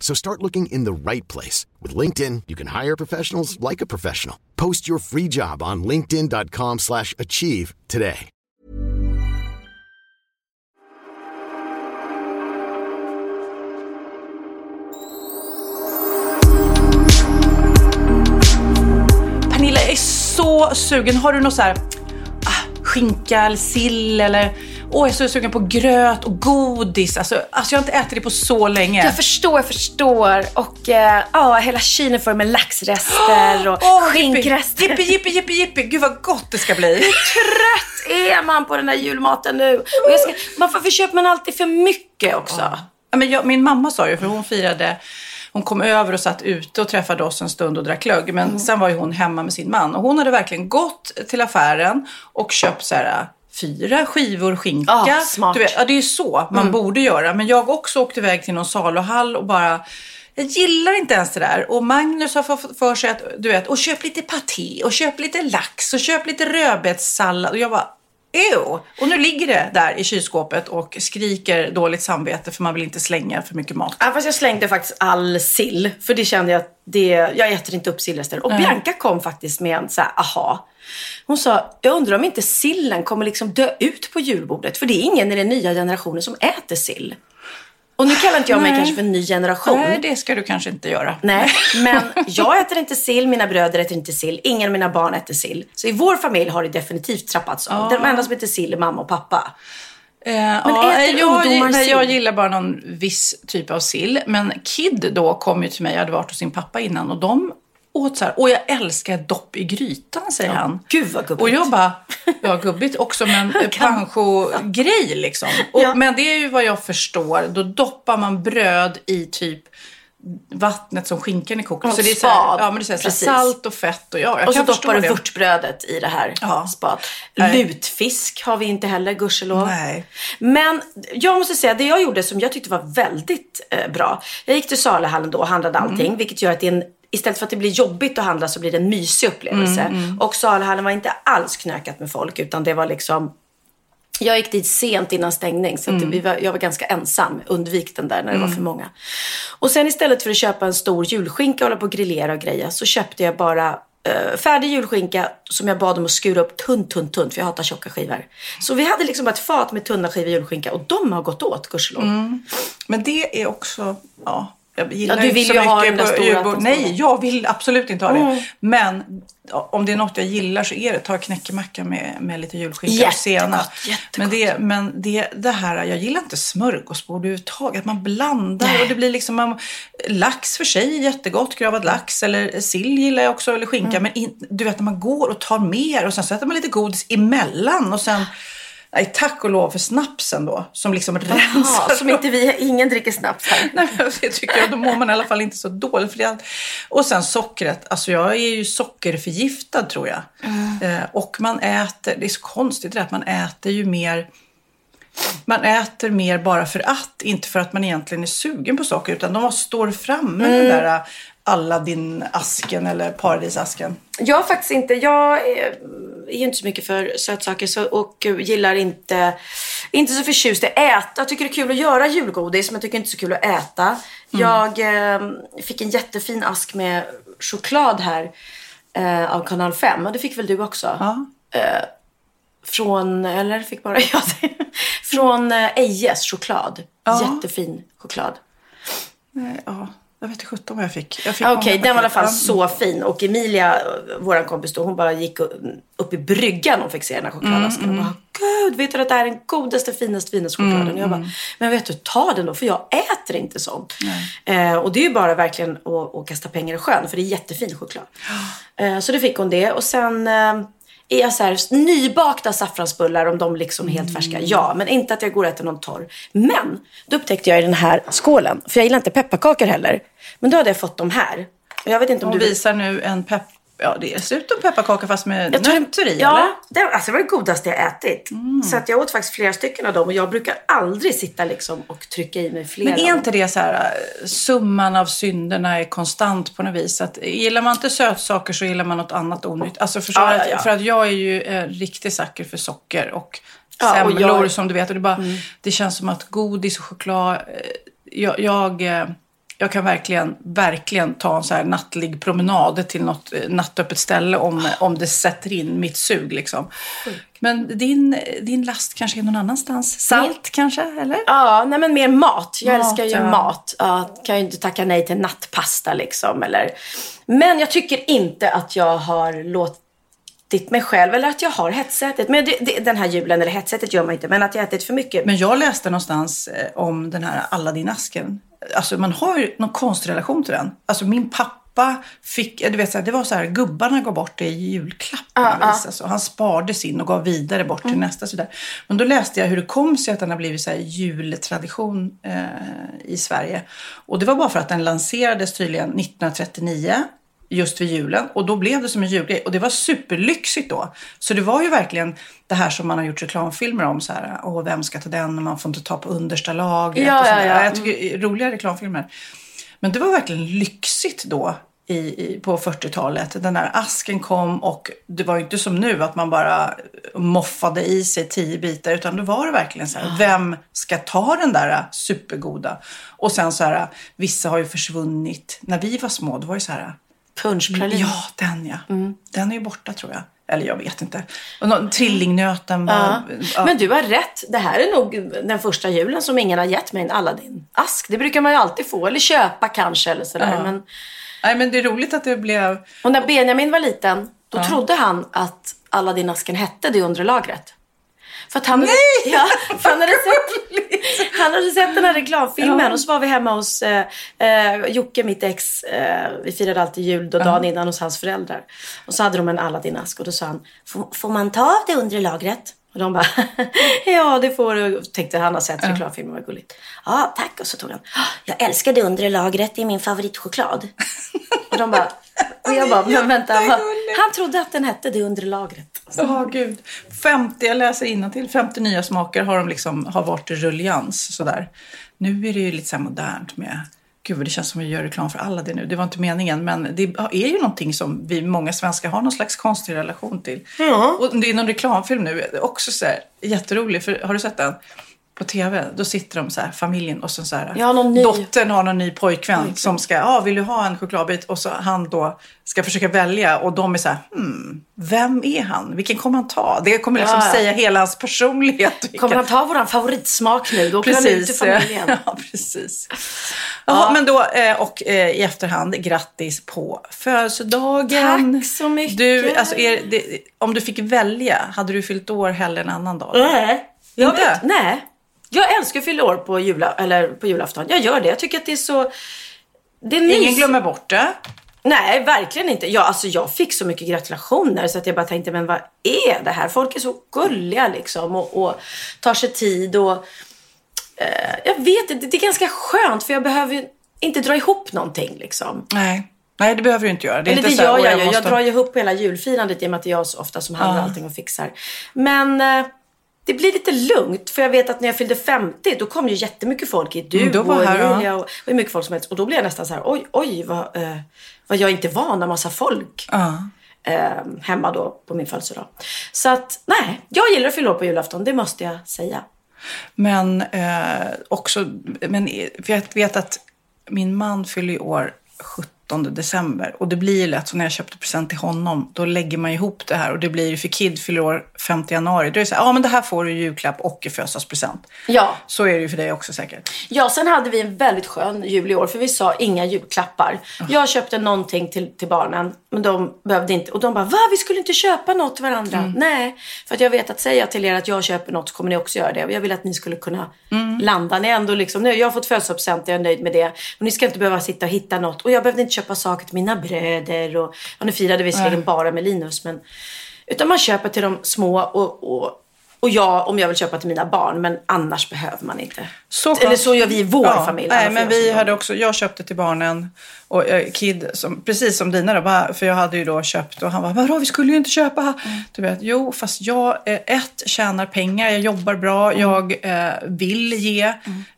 So start looking in the right place. With LinkedIn, you can hire professionals like a professional. Post your free job on linkedin.com slash achieve today. Pernilla, är så sugen. Har du något så här skinka eller sill eller Åh, jag är så sugen på gröt och godis. Alltså, alltså jag har inte ätit det på så länge. Jag förstår, jag förstår. Och eh, ja, hela kylen får med laxrester och Åh, skinkrester. Jippi, jippi, jippi, jippi. Gud vad gott det ska bli. Hur trött är man på den här julmaten nu? Och jag ska, varför köper man alltid för mycket också? Ja, men jag, min mamma sa ju, för hon firade hon kom över och satt ute och träffade oss en stund och drack glögg. Men Mm. sen var ju hon hemma med sin man. Och hon hade verkligen gått till affären och köpt så här fyra skivor skinka. Ah, smart. Du vet, ja, det är ju så man borde göra. Men jag också åkte iväg till någon saluhall och bara jag gillar inte ens det där. Och Magnus har fått för sig att, du vet, och köp lite paté och köp lite lax och köp lite rödbetssallad. Och jag bara, Ew. Och nu ligger det där i kylskåpet och skriker dåligt samvete för man vill inte slänga för mycket mat. Ja, fast jag slängde faktiskt all sill. För det kände jag att det, jag äter inte upp sillrester. Och Bianca kom faktiskt med en så här, aha. Hon sa, jag undrar om inte sillen kommer liksom dö ut på julbordet. För det är ingen i den nya generationen som äter sill. Och nu kallar inte jag mig Nej. kanske för en ny generation. Nej, det ska du kanske inte göra. Nej, men jag äter inte sill, mina bröder äter inte sill, ingen av mina barn äter sill. Så i vår familj har det definitivt trappats av. De enda som äter sill är mamma och pappa. Eh, Men ja, äter jag, ungdomar nej, sill? jag gillar bara någon viss typ av sill. Men Kid då kom ju till mig, jag hade varit hos sin pappa innan och de åt så här, och jag älskar dopp i grytan säger han. Gud vad gubbigt. Och jag bara, ja gubbigt också men pancho-grej liksom. Och, Ja. Men det är ju vad jag förstår, då doppar man bröd i typ vattnet som skinkan är kokt. Och så det är så här, ja, men det är så salt och fett och ja, jag och så doppar du det. vörtbrödet i det här Ja. Nej. Lutfisk har vi inte heller, gudskelov. Men jag måste säga, det jag gjorde som jag tyckte var väldigt eh, bra. Jag gick till Saluhallen då och handlade allting. Mm. Vilket gör att det är en, istället för att det blir jobbigt att handla så blir det en mysig upplevelse. Mm, Och Saluhallen var inte alls knökat med folk. Utan det var liksom jag gick dit sent innan stängning så Mm. vi var, jag var ganska ensam. Undvik den där när det var för många. Och sen istället för att köpa en stor julskinka och hålla på och grillera och greja så köpte jag bara eh, färdig julskinka som jag bad dem att skura upp tunt, tunt, tunt för jag hatar tjocka skivor. Så vi hade liksom bara ett fat med tunna skivor julskinka och de har gått åt gudskelov. Men det är också, ja. Jag gillar Ja, du inte vill så ju ha mycket där på julbord. Nej, jag vill absolut inte ha det. Men ja, om det är något jag gillar så är det ta knäckemacka med, med lite julskinka och senap. Men, det, men det, det här, jag gillar inte smörgåsbord överhuvudtaget. Att man blandar Nej. och det blir liksom man, lax för sig, jättegott, gravad lax. Eller sill gillar jag också, eller skinka. Mm. Men in, du vet när man går och tar mer och sen så äter man lite godis emellan och sen Nej, tack och lov för snapsen då, som liksom rensar. Ja, som inte vi, ingen dricker snaps här. Nej, men det tycker jag. Då mår man i alla fall inte så dåligt. För det. Och sen sockret. Alltså jag är ju sockerförgiftad tror jag. Eh, och man äter, det är så konstigt det att man äter ju mer man äter mer bara för att, inte för att man egentligen är sugen på socker. Utan de står framme med den där Aladdin-asken eller paradisasken. Jag faktiskt inte, jag är, är ju inte så mycket för sötsaker så, och gillar inte, inte så förtjust i att äta. Jag tycker det är kul att göra julgodis men jag tycker inte så kul att äta. Jag eh, fick en jättefin ask med choklad här eh, av kanal 5 och det fick väl du också? Ja. Eh, från, eller fick bara jag det? Från eh, Ejes choklad. Ja. Jättefin choklad. Nej, ja. Jag vet inte sjutton vad jag fick. Jag fick Okej, många den var i alla fall så fin. Och Emilia, vår kompis då, hon bara gick upp i bryggan och fick se den här chokladasken. Mm, Och bara, gud, vet du att det här är den godaste, finaste, finaste chokladen? Och jag Mm, bara, men vet du, ta den då, för jag äter inte sånt. Eh, och det är ju bara verkligen att, att kasta pengar i sjön, för det är jättefin choklad. Eh, så då fick hon det. Och sen eh, är jag så här, nybakta saffransbullar, om de liksom är helt färska. Ja, men inte att jag går och äter någon torr. Men, då upptäckte jag i den här skålen, för jag gillar inte pepparkakor heller. Men då hade jag fått de här. Och jag vet inte om Hon du... visar nu en pepp... Ja, det ser ut som pepparkaka fast med Jag nötter i, ja, eller? Det, alltså det var det godaste jag ätit. Så att jag åt faktiskt flera stycken av dem och jag brukar aldrig sitta liksom och trycka i mig flera. Men är inte det så här, äh, summan av synderna är konstant på något vis? Att gillar man inte sötsaker så gillar man något annat onytt. Alltså förstår Ja, ja, ja. För att jag är ju en riktig sucker för socker och semlor jag- Mm. som du vet. Och det, bara, det känns som att godis och choklad... eh, Jag, jag, jag kan verkligen, verkligen ta en så här nattlig promenad till något eh, nattöppet ställe om, om det sätter in mitt sug. Liksom. Men din, din last kanske är någon annanstans? Salt kanske? Eller? Ja, nej men mer mat. Jag Mat, älskar ju ja. mat. Ja, kan ju inte tacka nej till nattpasta liksom. Eller. Men jag tycker inte att jag har låtit mig själv, eller att jag har hetsätit. Men det, det, den här julen, eller hetsätit gör man inte, men att jag ätit för mycket. Men jag läste någonstans eh, om den här Aladdin-asken. Alltså man har ju någon konstig relation till den. Alltså min pappa fick, eh, du vet så här, det var så här, gubbarna gav bort det i julklapp på något vis. Alltså, han sparade sin och gav vidare bort till nästa. Så där. Men då läste jag hur det kom sig att den har blivit så här jultradition eh, i Sverige. Och det var bara för att den lanserades tydligen 1939 just vid julen. Och då blev det som en julgrej. Och det var superlyxigt då. Så det var ju verkligen det här som man har gjort reklamfilmer om. Så här, Åh, vem ska ta den? Och man får inte ta på understa lagret. Ja, och ja, sådär. ja. Jag tycker roliga reklamfilmer. Men det var verkligen lyxigt då. I, i, på 40-talet. Den där asken kom och det var ju inte som nu att man bara moffade i sig tio bitar. Utan då var det verkligen så här, vem ska ta den där supergoda? Och sen så här, vissa har ju försvunnit. När vi var små, då var det så här, Punschpralin. Ja, den ja. Den är ju borta tror jag. Eller jag vet inte. Någon, trillingnöten var... Ja. ja. Men du har rätt. Det här är nog den första julen som ingen har gett mig en Aladdin-ask. Det brukar man ju alltid få. Eller köpa kanske eller sådär. Ja. Men... Nej, men det är roligt att det blev... Och när Benjamin var liten, då trodde han att Aladdin-asken hette det undre lagret. För att han, Nej! Ja, för han, hade sett, han hade sett den här reklamfilmen Ja. och så var vi hemma hos eh, eh, Jocke, mitt ex. Eh, vi firade alltid jul då, dagen innan hos hans föräldrar. Och så hade de en Aladdin-ask och då sa han, får, man ta av det undre lagret? Och de bara, ja det får du. Tänkte han har sett reklamfilmen, vad gulligt. Ja, tack. Och så tog han, "Ah, jag älskar det undre lagret, det är min favoritchoklad. och de bara, och jag bara, men vänta, han trodde att den hette det undre lagret. Ja, gud. 50, jag läser till 50 nya smaker har de liksom har varit i rullians sådär. Nu är det ju lite så här modernt med Gud, det känns som att vi gör reklam för alla det nu. Det var inte meningen, men det är ju någonting som vi många svenskar har någon slags konstig relation till. Ja. Och det är någon reklamfilm nu, också så här, jätterolig, för har du sett den? På tv, då sitter de så här, familjen och så, så här, Ja, ny. dottern har någon ny pojkvän, som ska, ja, vill du ha en chokladbit? Och så han då ska försöka välja och de är så här, hmm, vem är han? Vilken kommer han ta? Det kommer liksom Ja. säga hela hans personlighet. Kommer han ta våran favoritsmak nu? Då åker han ut till familjen. Ja, precis. Jaha, men då, eh, och eh, i efterhand, grattis på födelsedagen. Tack så mycket. Du, alltså, är det, om du fick välja, hade du fyllt år hellre en annan dag? Nej. Jag Inte? vet, nej. Jag älskar att fylla år på, jula, eller på julafton. Jag gör det. Jag tycker att det är så... Det är Ingen mys- glömmer bort det. Nej, verkligen inte. Jag, alltså, jag fick så mycket gratulationer så att jag bara tänkte, men vad är det här? Folk är så gulliga liksom och, och tar sig tid och... Eh, jag vet inte, det är ganska skönt för jag behöver ju inte dra ihop någonting liksom. Nej. Nej, det behöver du inte göra. Det är Eller inte det så här, gör "Åh, jag. Jag måste- drar ju ihop hela julfirandet i och med att det är jag så ofta som handlar allting och fixar. Men eh, det blir lite lugnt för jag vet att när jag fyllde 50 då kom ju jättemycket folk hit. Du Mm, då var och här. Emilia och, och hur mycket folk som helst. Och då blev jag nästan så här, oj, oj vad, eh, vad jag inte van av massa folk. Ja. Eh, hemma då på min födelsedag. Så att nej, jag gillar att fylla år på julafton, det måste jag säga. Men eh, också, men, för jag vet att min man fyller i år december. Och det blir lätt så när jag köpte present till honom, då lägger man ihop det här. Och det blir för Kid fyller år 5 januari. Då är det så här, ja men det här får du i julklapp och i födelsedagspresent. Ja. Så är det ju för dig också säkert. Ja, sen hade vi en väldigt skön jul i år för vi sa inga julklappar. Jag köpte någonting till, till barnen, men de behövde inte. Och de bara, va? Vi skulle inte köpa något till varandra. Nej, för att jag vet att säga till er att jag köper något så kommer ni också göra det. Och jag vill att ni skulle kunna landa. Ni ändå liksom, nu, jag har fått födelsedagspresent, jag är nöjd med det. Och ni ska inte behöva sitta och hitta något. Och jag behövde inte köpa saker till mina bröder. Och, och nu firade vi visserligen bara med Linus, men utan man köper till de små och, och, och jag om jag vill köpa till mina barn. Men annars behöver man inte. Så Eller så gör vi i vår Ja, familj. Nej, men vi hade barn. också, jag köpte till barnen och eh, Kid, som, precis som dina då, bara, för jag hade ju då köpt och han var vadå vi skulle ju inte köpa. Mm. Du vet, jo fast jag, eh, ett, tjänar pengar, jag jobbar bra, Mm. jag eh, vill ge.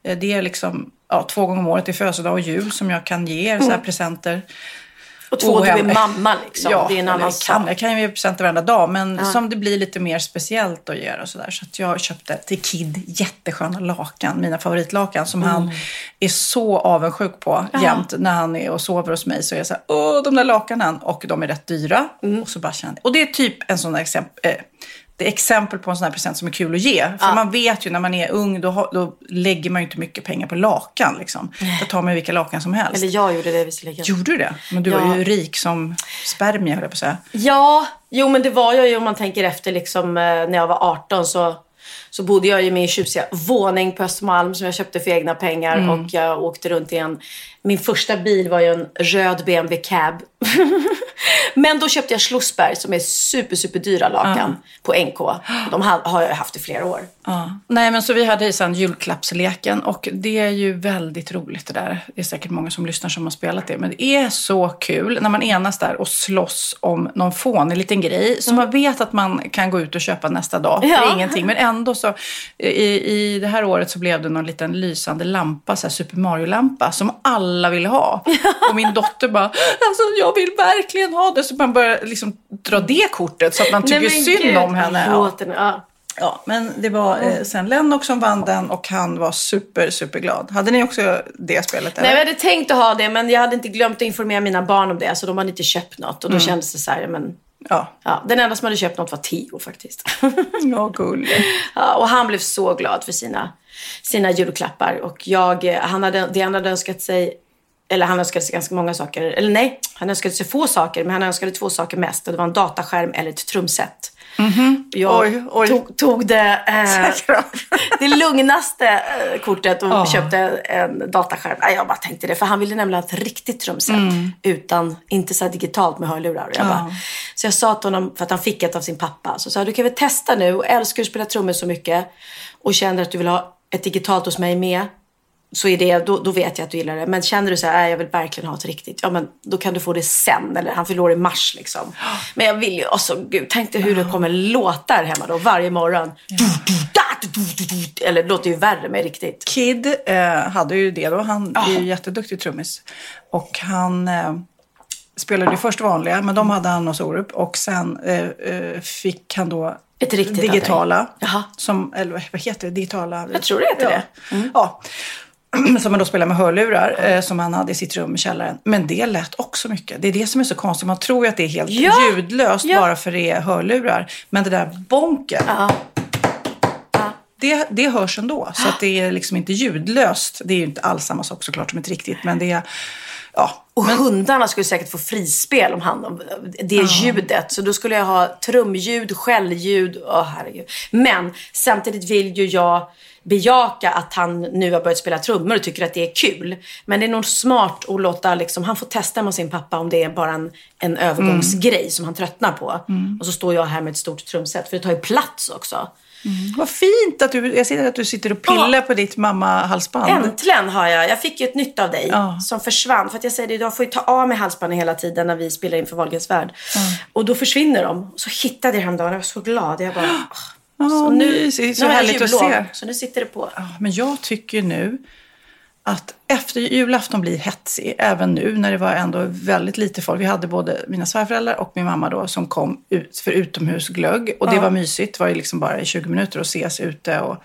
Eh, det är liksom ja, två gånger om året i födelsedag och jul som jag kan ge er så här presenter. Och två, du är mamma liksom. Ja, det är en annan kan, sak. jag kan ju ge presenter varenda dag, men som det blir lite mer speciellt att ge och sådär. Så att jag köpte till Kid jättesköna lakan, mina favoritlakan, som Mm. han är så avundsjuk på jämt. När han är och sover hos mig så är jag så här, åh, de där lakanen. Och de är rätt dyra. Mm. Och så bara kände Och det är typ en sån där exempel, eh, det är exempel på en sån här present som är kul att ge. För man vet ju när man är ung, då, då lägger man ju inte mycket pengar på lakan. Liksom. Då tar man ju vilka lakan som helst. Eller jag gjorde det visserligen. Gjorde du det? Men du Ja. var ju rik som spermie, höll jag på att säga. Ja, jo men det var jag ju om man tänker efter liksom eh, när jag var 18 så, så bodde jag i min tjusiga våning på Östermalm som jag köpte för egna pengar Mm. och jag åkte runt i en, min första bil var ju en röd BMW cab. men då köpte jag Schlossberg som är super, super dyra lakan på NK. De ha- har jag haft i flera år. Ja. Nej, men så vi hade sen julklappsleken och det är ju väldigt roligt det där. Det är säkert många som lyssnar som har spelat det. Men det är så kul när man enas där och slåss om någon fånig liten grej som man vet att man kan gå ut och köpa nästa dag. Ja. Det är ingenting. Men ändå så, i, i det här året så blev det någon liten lysande lampa, så Super Mario-lampa, som alla ville ha. Och min dotter bara, alltså jag vill verkligen ha det. Så man börjar liksom dra det kortet så att man tycker Nej, synd gud, om henne. Ja. ja. Ja, men det var eh, sen Lennox som vann den och han var super, super glad. Hade ni också det spelet? Eller? Nej, jag hade tänkt att ha det men jag hade inte glömt att informera mina barn om det. Så de hade inte köpt något. Och då kändes det så här, men... Ja, Ja, den enda som hade köpt något var Theo faktiskt. ja gullig. Ja, och han blev så glad för sina, sina julklappar. Och jag, eh, han hade, det han hade önskat sig, eller han önskade sig ganska många saker. Eller nej, han önskade sig få saker, men han önskade två saker mest. Och det var en dataskärm eller ett trumset. Jag Oj, oj. Tog, tog det, eh, det lugnaste eh, kortet och Ja. köpte en dataskärm. Jag bara tänkte det, för han ville nämligen ha ett riktigt trumset. Utan, inte så här digitalt med hörlurar. Jag Ja. bara, så jag sa till honom, för att han fick ett av sin pappa, så sa du kan väl testa nu älskar att spela trummor så mycket och känner att du vill ha ett digitalt hos mig med. Så är det, då, då vet jag att du gillar det. Men känner du så här, "Nej, jag vill verkligen ha ett riktigt. Ja men då kan du få det sen. Eller han fyller i mars liksom. Men jag vill ju, alltså gud, tänk dig hur det kommer låta här hemma då varje morgon. Eller det låter ju värre med riktigt. Kid eh, hade ju det då. Han är ju jätteduktig trummis. Och han eh, spelade ju först vanliga, men de hade han hos Orup. Och sen eh, eh, fick han då Ett riktigt digitala. Som, eller vad heter det? Digitala? Jag tror det heter ja. det. Mm. Ja. Som man då spelar med hörlurar, eh, som han hade i sitt rum i källaren. Men det lät också mycket. Det är det som är så konstigt. Man tror ju att det är helt Ja. ljudlöst Ja. bara för det är hörlurar. Men det där bonken, Ja. det, det hörs ändå. Så att det är liksom inte ljudlöst. Det är ju inte alls samma sak såklart som ett riktigt. Men det är, ja. Och hundarna skulle säkert få frispel om han, det ljudet. Så då skulle jag ha trumljud, skällljud. Åh herregud. Men samtidigt vill ju jag bejaka att han nu har börjat spela trummor och tycker att det är kul. Men det är nog smart att låta, liksom, han får testa med sin pappa om det är bara en, en övergångsgrej som han tröttnar på. Och så står jag här med ett stort trumset, för det tar ju plats också. Vad fint att du, jag ser att du sitter och pillar Ja. på ditt mamma-halsband. Äntligen har jag. Jag fick ju ett nytt av dig Ja. som försvann. För att jag säger det, jag får ju ta av mig halsbanden hela tiden när vi spelar in för Wahlgrens värld. Och då försvinner de. Och så hittade jag häromdagen. Jag var så glad. Jag bara. Ja, så mysigt. Så nu härligt att se. Så nu sitter det på. Ja, men jag tycker nu att efter julafton blir hetsig, även nu när det var ändå väldigt lite folk. Vi hade både mina svärföräldrar och min mamma då som kom ut för utomhusglögg. Och det var mysigt. Det var ju liksom bara i 20 minuter att ses ute. Och...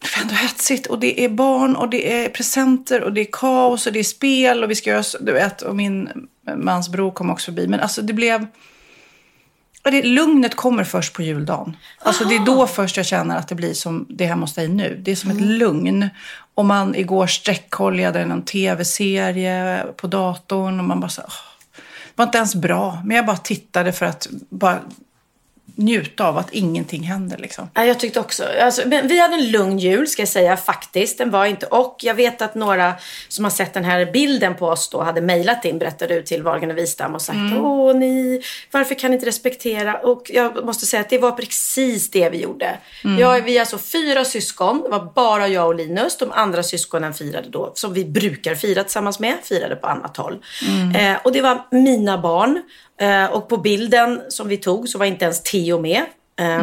det är ändå hetsigt. Och det är barn och det är presenter och det är kaos och det är spel och vi ska göra, så- du vet, och min mans bror kom också förbi. Men alltså det blev, ja, det, lugnet kommer först på juldagen. Alltså det är då först jag känner att det blir som det är hemma hos dig nu. Det är som ett lugn. Och man igår sträckkollade någon tv-serie på datorn och man bara så, åh, det var inte ens bra. Men jag bara tittade för att bara njuta av att ingenting händer liksom. Ja, jag tyckte också. Alltså, men vi hade en lugn jul ska jag säga faktiskt. Den var inte. Och jag vet att några som har sett den här bilden på oss då hade mejlat in, berättade ut till Wahlgren och Wistam och sagt Åh ni, varför kan ni inte respektera? Och jag måste säga att det var precis det vi gjorde. Jag, vi är alltså fyra syskon. Det var bara jag och Linus. De andra syskonen firade då, som vi brukar fira tillsammans med, firade på annat håll. Eh, och det var mina barn. Eh, och på bilden som vi tog så var inte ens Theo med. Eh,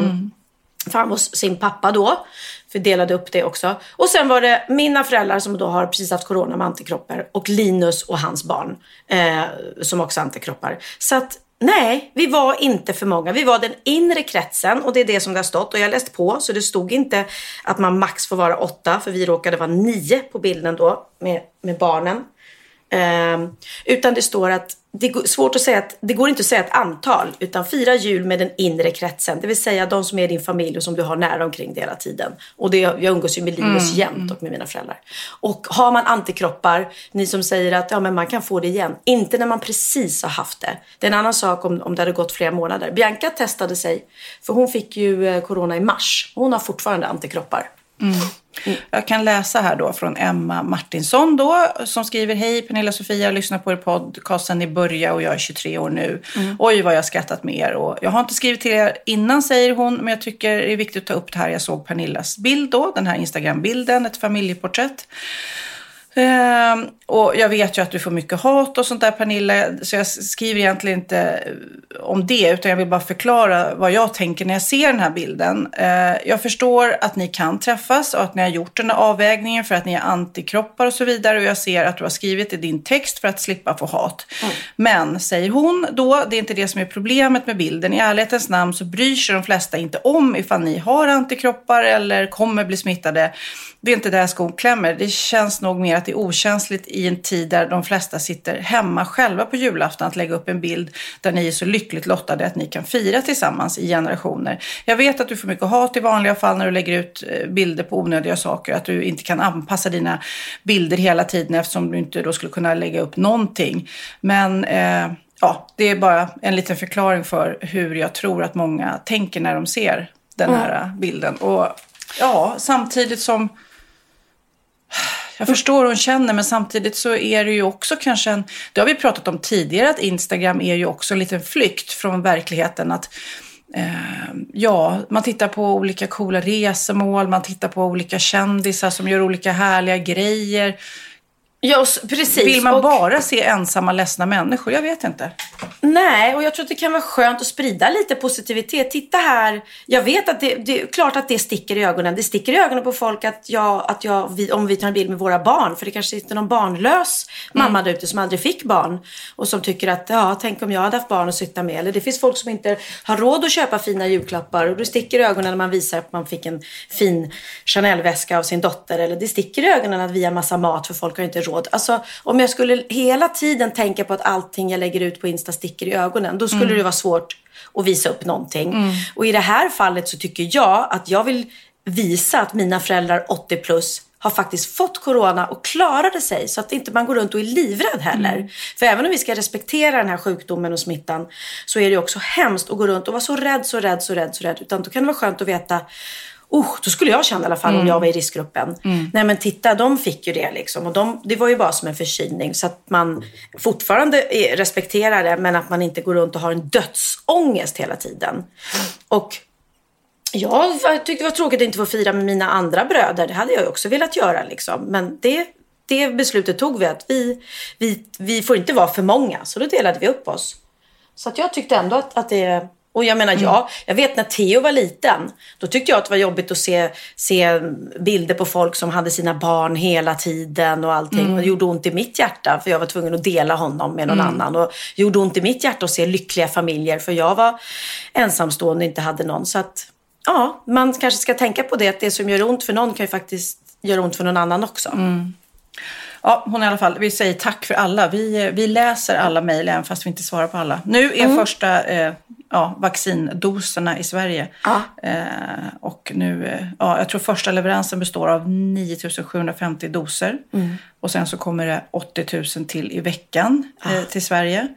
för han hos sin pappa då. För delade upp det också. Och sen var det mina föräldrar som då har precis haft corona med antikroppar. Och Linus och hans barn. Eh, som också har antikroppar. Så att nej, vi var inte för många. Vi var den inre kretsen. Och det är det som det har stått. Och jag har läst på. Så det stod inte att man max får vara åtta. För vi råkade vara nio på bilden då. Med, med barnen. Ehm, utan det står att det är svårt att säga att det går inte att säga ett antal utan fira jul med den inre kretsen. Det vill säga de som är din familj och som du har nära omkring dig hela tiden. Och det, jag umgås ju med Linus jämt och med mina föräldrar. Och har man antikroppar, ni som säger att ja, men man kan få det igen. Inte när man precis har haft det. Det är en annan sak om, om det hade gått flera månader. Bianca testade sig, för hon fick ju eh, corona i mars. Hon har fortfarande antikroppar. Jag kan läsa här då från Emma Martinsson då, som skriver Hej Pernilla Sofia, jag lyssnar på er podcast sen ni började och jag är 23 år nu. Oj vad jag har skrattat med er. Och jag har inte skrivit till er innan säger hon, men jag tycker det är viktigt att ta upp det här. Jag såg Pernillas bild då, den här Instagram-bilden, ett familjeporträtt. Ehm, och jag vet ju att du får mycket hat och sånt där Pernilla, så jag skriver egentligen inte om det, utan jag vill bara förklara vad jag tänker när jag ser den här bilden. Eh, jag förstår att ni kan träffas och att ni har gjort den här avvägningen för att ni är antikroppar och så vidare. Och jag ser att du har skrivit i din text för att slippa få hat. Men, säger hon då, det är inte det som är problemet med bilden. I ärlighetens namn så bryr sig de flesta inte om ifall ni har antikroppar eller kommer bli smittade. Det är inte där skon klämmer. Det känns nog mer att det är okänsligt i en tid där de flesta sitter hemma själva på julafton att lägga upp en bild där ni är så lyckligt lottade att ni kan fira tillsammans i generationer. Jag vet att du får mycket hat i vanliga fall när du lägger ut eh, bilder på onödiga saker. Att du inte kan anpassa dina bilder hela tiden eftersom du inte då skulle kunna lägga upp någonting. Men eh, ja, det är bara en liten förklaring för hur jag tror att många tänker när de ser den här eh, bilden. Och ja, samtidigt som jag förstår hur hon känner, men samtidigt så är det ju också kanske en... Det har vi pratat om tidigare, att Instagram är ju också en liten flykt från verkligheten. Att, eh, ja, man tittar på olika coola resemål, man tittar på olika kändisar som gör olika härliga grejer. Ja, precis. Vill man Och- bara se ensamma, ledsna människor? Jag vet inte. Nej, och jag tror att det kan vara skönt att sprida lite positivitet. Titta här, jag vet att det, det är klart att det sticker i ögonen. Det sticker i ögonen på folk att jag, att jag vi, om vi tar en bild med våra barn, för det kanske sitter någon barnlös mamma där ute som aldrig fick barn och som tycker att, ja, tänk om jag hade haft barn att sitta med. Eller det finns folk som inte har råd att köpa fina julklappar och det sticker i ögonen när man visar att man fick en fin Chanel-väska av sin dotter. Eller det sticker i ögonen att vi har massa mat för folk har inte råd. Alltså, om jag skulle hela tiden tänka på att allting jag lägger ut på Insta sticker i ögonen, då skulle det vara svårt att visa upp någonting. Och i det här fallet så tycker jag att jag vill visa att mina föräldrar 80 plus har faktiskt fått corona och klarade sig så att inte man går runt och är livrädd heller. För även om vi ska respektera den här sjukdomen och smittan så är det också hemskt att gå runt och vara så rädd, så rädd, så rädd, så rädd. Utan då kan det vara skönt att veta Oh, då skulle jag känna i alla fall om jag var i riskgruppen. Nej men titta, de fick ju det liksom. Och de, det var ju bara som en förkylning. Så att man fortfarande respekterar det men att man inte går runt och har en dödsångest hela tiden. Och jag tyckte det var tråkigt att inte få fira med mina andra bröder. Det hade jag också velat göra liksom. Men det, det beslutet tog vi att vi, vi, vi får inte vara för många. Så då delade vi upp oss. Så att jag tyckte ändå att, att det... Och jag menar, ja, jag vet när Theo var liten, då tyckte jag att det var jobbigt att se, se bilder på folk som hade sina barn hela tiden och allting. Och det gjorde ont i mitt hjärta för jag var tvungen att dela honom med någon annan. Och det gjorde ont i mitt hjärta att se lyckliga familjer för jag var ensamstående och inte hade någon. Så att, ja, man kanske ska tänka på det att det som gör ont för någon kan ju faktiskt göra ont för någon annan också. Ja, hon i alla fall, vi säger tack för alla. Vi, vi läser alla mejl även fast vi inte svarar på alla. Nu är första eh, ja, vaccindoserna i Sverige. Ja. Eh, och nu, eh, ja, jag tror första leveransen består av 9750 doser. Och sen så kommer det 80 000 till i veckan eh, till Sverige.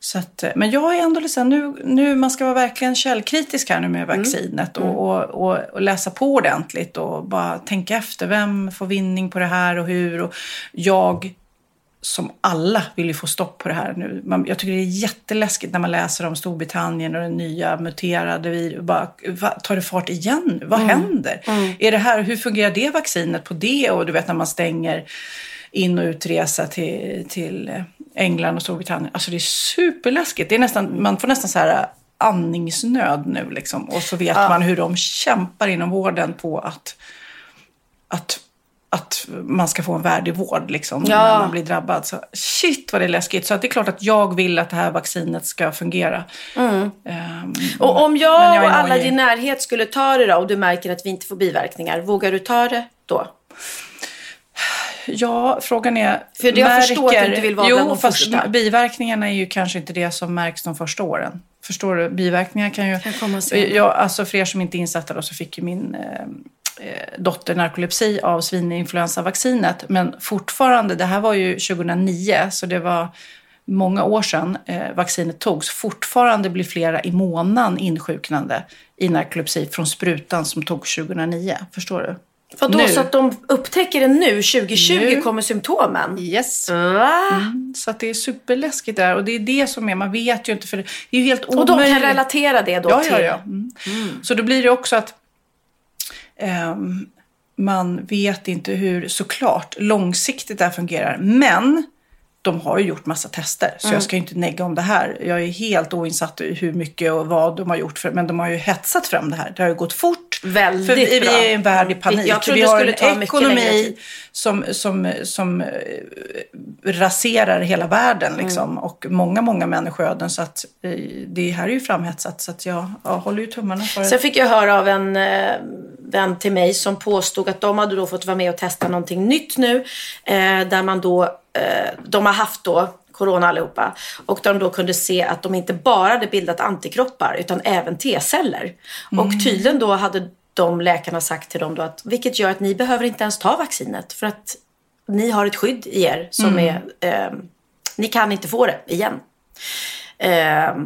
Så att, eh, men jag är ändå lite nu, nu, man ska vara verkligen källkritisk här nu med vaccinet och, och, och, och läsa på ordentligt och bara tänka efter. Vem får vinning på det här och hur? Och jag som alla vill ju få stopp på det här nu. Man, jag tycker det är jätteläskigt när man läser om Storbritannien och den nya muterade virus. Bara, va, tar det fart igen nu? Vad händer? Är det här, hur fungerar det vaccinet på det? Och du vet när man stänger in och utresa till, till England och Storbritannien. Alltså det är superläskigt. Det är nästan, man får nästan så här andningsnöd nu liksom. Och så vet man hur de kämpar inom vården på att, att att man ska få en värdig vård liksom, Ja. när man blir drabbad. Så, shit vad det är läskigt. Så det är klart att jag vill att det här vaccinet ska fungera. Ehm, Och om jag, jag och alla i din närhet skulle ta det då och du märker att vi inte får biverkningar, vågar du ta det då? Ja, frågan är... För jag förstår att du inte vill vara jo, bland de första. biverkningarna är ju kanske inte det som märks de första åren. Förstår du? Biverkningar kan ju... Kan komma senare. ja, alltså för er som inte är insatta då så fick ju min eh, dotter narkolepsi av svininfluensavaccinet. Men fortfarande, det här var ju 2009 så det var många år sedan eh, vaccinet togs. Fortfarande blir flera i månaden insjuknande i narkolepsi från sprutan som togs 2009. Förstår du? Vadå, Nu. så att de upptäcker det nu, 2020 Nu. kommer symptomen? Yes. Va? Så att det är superläskigt där och det är det som är, man vet ju inte för det är ju helt Och omöjligt. de kan relatera det då ja, till... ja, ja. Mm. Så då blir det också att man vet inte hur såklart långsiktigt det här fungerar. Men de har ju gjort massa tester, så Mm. jag ska ju inte negga om det här. Jag är helt oinsatt i hur mycket och vad de har gjort, för, men de har ju hetsat fram det här. Det har ju gått fort. Väldigt för vi, bra. vi är i en värld i panik. Jag vi det har en ekonomi som, som, som eh, raserar hela världen liksom. Mm. och många, många människoöden. Så att eh, det här är ju framhetsat. Så att jag, jag håller ju tummarna för Sen fick jag höra av en eh, vän till mig som påstod att de hade då fått vara med och testa någonting nytt nu. Eh, där man då, eh, de har haft då corona allihopa. Och de då kunde se att de inte bara hade bildat antikroppar utan även T-celler. Och tydligen då hade de läkarna sagt till dem då att vilket gör att ni behöver inte ens ta vaccinet för att ni har ett skydd i er som är, eh, ni kan inte få det igen. Eh,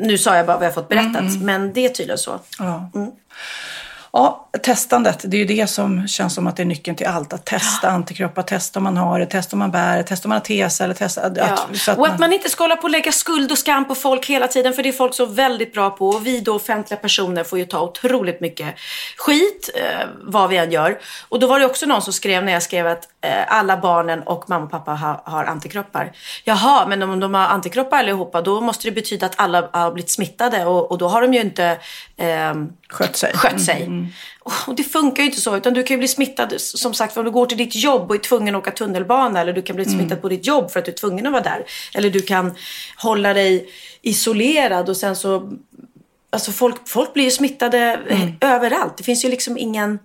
nu sa jag bara vad jag fått berättat, men det är tydligen så. Ja. Ja, testandet, det är ju det som känns som att det är nyckeln till allt. Att testa antikroppar, testa om man har det, testa om man bär det, testa om man har T-celler, testa... Att, Ja. så och att man inte ska hålla på och lägga skuld och skam på folk hela tiden för det är folk så väldigt bra på och vi då offentliga personer får ju ta otroligt mycket skit eh, vad vi än gör. Och då var det också någon som skrev när jag skrev att alla barnen och mamma och pappa ha, har antikroppar. Jaha, men om de har antikroppar allihopa då måste det betyda att alla har blivit smittade och, och då har de ju inte ehm, Skött sig. skött sig. Och det funkar ju inte så. Utan du kan ju bli smittad, som sagt, om du går till ditt jobb och är tvungen att åka tunnelbana. Eller du kan bli smittad på ditt jobb för att du är tvungen att vara där. Eller du kan hålla dig isolerad och sen så... Alltså folk, folk blir ju smittade eh, överallt. Det finns ju liksom ingen...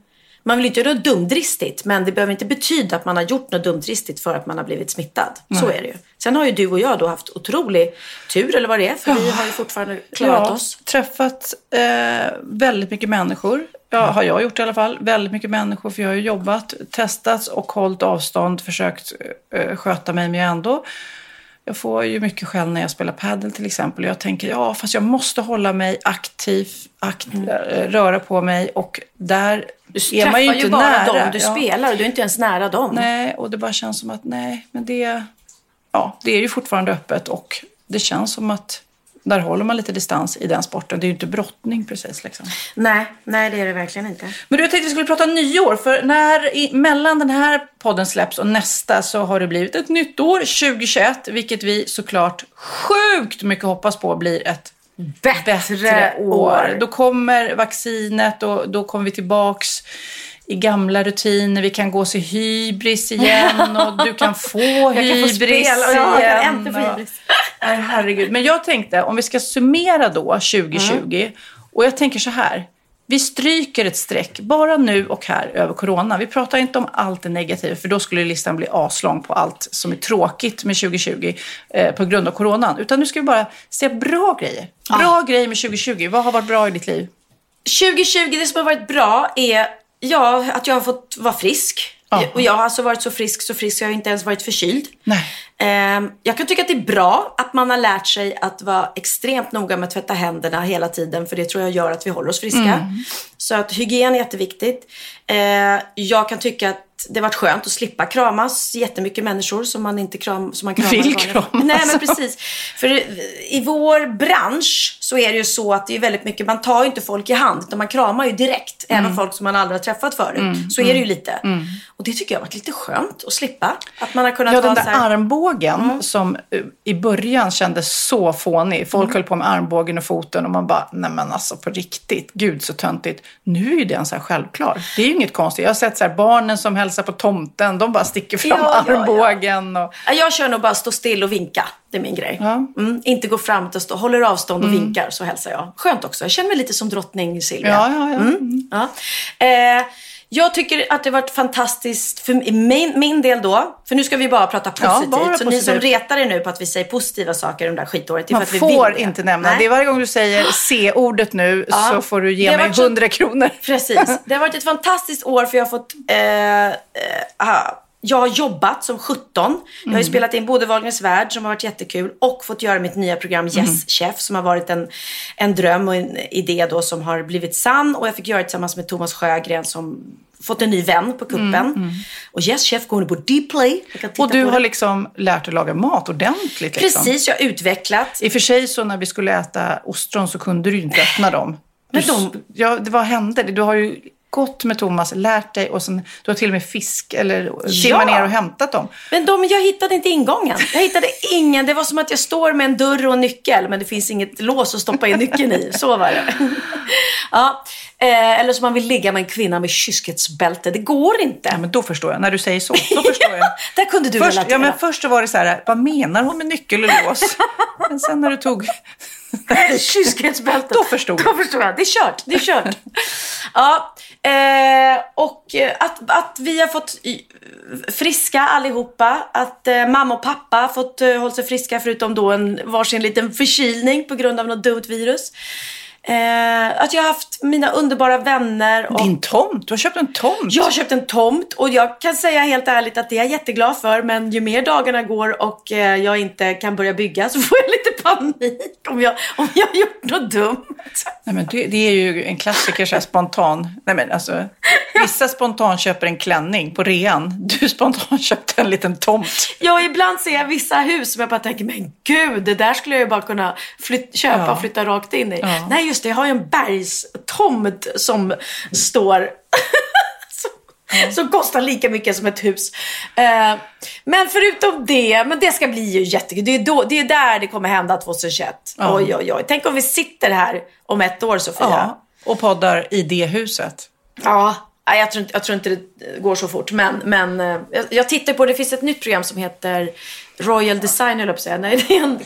Man vill inte göra något dumdristigt. Men det behöver inte betyda att man har gjort något dumdristigt för att man har blivit smittad. Så är det ju. Sen har ju du och jag då haft otrolig tur, eller vad det är. För vi har ju fortfarande klarat ja, oss. träffat eh, väldigt mycket människor. Ja, har jag gjort i alla fall. Väldigt mycket människor, för jag har ju jobbat, testats och hållit avstånd, försökt eh, sköta mig, men jag ändå... Jag får ju mycket skäll när jag spelar padel till exempel. Och jag tänker, ja, fast jag måste hålla mig aktiv, akt, eh, röra på mig och där Mm. Du är träffar ju ju, bara nära. dem du Ja. spelar och du är inte ens nära dem. Nej, och det bara känns som att nej, men det, ja, det är ju fortfarande öppet och det känns som att där håller man lite distans i den sporten. Det är ju inte brottning precis. Liksom. Nej, nej det är det verkligen inte. Men du, jag tänkte vi skulle prata nyår. För när, i, mellan den här podden släpps och nästa så har det blivit ett nytt år, 2021. Vilket vi såklart sjukt mycket hoppas på blir ett bättre år. Då kommer vaccinet och då kommer vi tillbaks i gamla rutiner. Vi kan gå se hybris igen och du kan få Jag kan få hybris spela och jag igen. kan äntligen få hybris. Nej, herregud. Men jag tänkte, om vi ska summera då 2020. Mm. Och jag tänker så här. Vi stryker ett streck bara nu och här över corona. Vi pratar inte om allt det negativa för då skulle listan bli aslång på allt som är tråkigt med 2020 eh, på grund av coronan. Utan nu ska vi bara se bra grejer. Bra grejer med 2020. Vad har varit bra i ditt liv? 2020, det som har varit bra är ja, att jag har fått vara frisk. Ja. Och jag har alltså varit så frisk, så frisk så jag har inte ens varit förkyld. Nej. Ehm, jag kan tycka att det är bra att man har lärt sig att vara extremt noga med att tvätta händerna hela tiden. För det tror jag gör att vi håller oss friska. Mm. Så att hygien är jätteviktigt. Ehm, jag kan tycka att det har varit skönt att slippa kramas jättemycket människor som man inte kram, som man kramar. Vill kramas. Nej men precis. För i vår bransch så är det ju så att det är väldigt mycket, man tar ju inte folk i hand utan man kramar ju direkt. Mm. Även folk som man aldrig har träffat förut. Så är det ju lite. Och det tycker jag har varit lite skönt att slippa. Att man har kunnat Ja, den där här, armbågen som eh, i början kändes så fånig. Folk höll på med armbågen och foten och man bara, nej men alltså på riktigt, gud så töntigt. Nu är ju den så här självklar. Det är ju inget konstigt. Jag har sett så här barnen som hälsar på tomten, de bara sticker fram Ja, ja, ja. armbågen. Och... Ja, Jag kör nog bara stå still och vinka. Det är min grej. Ja. Mm, inte gå fram och stå, håller avstånd och vinkar så hälsar jag. Skönt också. Jag känner mig lite som drottning Silvia. Ja, ja, ja. Mm. Ja. Eh, jag tycker att det varit fantastiskt för min, min del då. För nu ska vi bara prata Ja, positivt. bara så ni som positivt. retar er nu på att vi säger positiva saker under det här skitåret. Det är Man för att vi får inte nämna. Nej. Det är varje gång du säger C-ordet nu Ja. så får du ge mig varit så- 100 kronor. Precis. Det har varit ett fantastiskt år för jag har fått... Eh, eh, jag har jobbat som 17. Jag har Mm. ju spelat in både Wagners Värld som har varit jättekul och fått göra mitt nya program Mm. Yes Chef som har varit en, en dröm och en idé då som har blivit sann. Och jag fick göra det tillsammans med Thomas Sjögren som fått en ny vän på kuppen. Och Yes Chef går nu på Dplay. Mm, Och du har liksom lärt dig att laga mat ordentligt. Liksom. Precis, jag har utvecklat. I och för sig så när vi skulle äta ostron så kunde du ju inte öppna dem. Men Du- de- Ja, det, vad hände? Du har ju gått med Thomas, lärt dig och sen, du har till och med fisk eller simmat ner och hämtat dem. Men de, jag hittade inte ingången. Jag hittade ingen. Det var som att jag står med en dörr och en nyckel men det finns inget lås att stoppa in nyckeln i. Så var det. Ja. Eh, eller som man vill ligga med en kvinna med kyskhetsbälte. Det går inte. Ja, men då förstår jag. När du säger så, då förstår jag. Där kunde du Först, relatera. ja, men först var det så här, vad menar hon med nyckel och lås? Men sen när du tog... Kyskhetsbälte. Då förstod jag. Då förstod jag. Det är kört. Det är kört. ja, eh, och eh, att, att vi har fått friska allihopa. Att eh, mamma och pappa har fått eh, hålla sig friska förutom då en varsin liten förkylning på grund av något dumt virus. Eh, att jag har haft mina underbara vänner. Och Din tomt, du har köpt en tomt. jag har köpt en tomt och jag kan säga helt ärligt att det är jag jätteglad för. Men ju mer dagarna går och eh, jag inte kan börja bygga så får jag lite panik om jag, om jag har gjort något dumt. Nej, men det, det är ju en klassiker, så spontan. Nej, men alltså, vissa spontan köper en klänning på rean. Du spontan köpte en liten tomt. Ja, ibland ser jag vissa hus som jag bara tänker, men gud, det där skulle jag ju bara kunna flyt- köpa Ja. och flytta rakt in i. Ja. Nej, just det, jag har ju en bergstomt som står som, som kostar lika mycket som ett hus. Eh, men förutom det, men det ska bli ju jättekul. Det är, då, det är där det kommer hända 2021. Ja. Oj, oj, oj. Tänk om vi sitter här om ett år, Sofia. Ja, och poddar i det huset. Ja, jag tror, inte, jag tror inte det går så fort. Men, men eh, jag, jag tittar på, det finns ett nytt program som heter Royal Design, eller på att säga. Nej, det är en,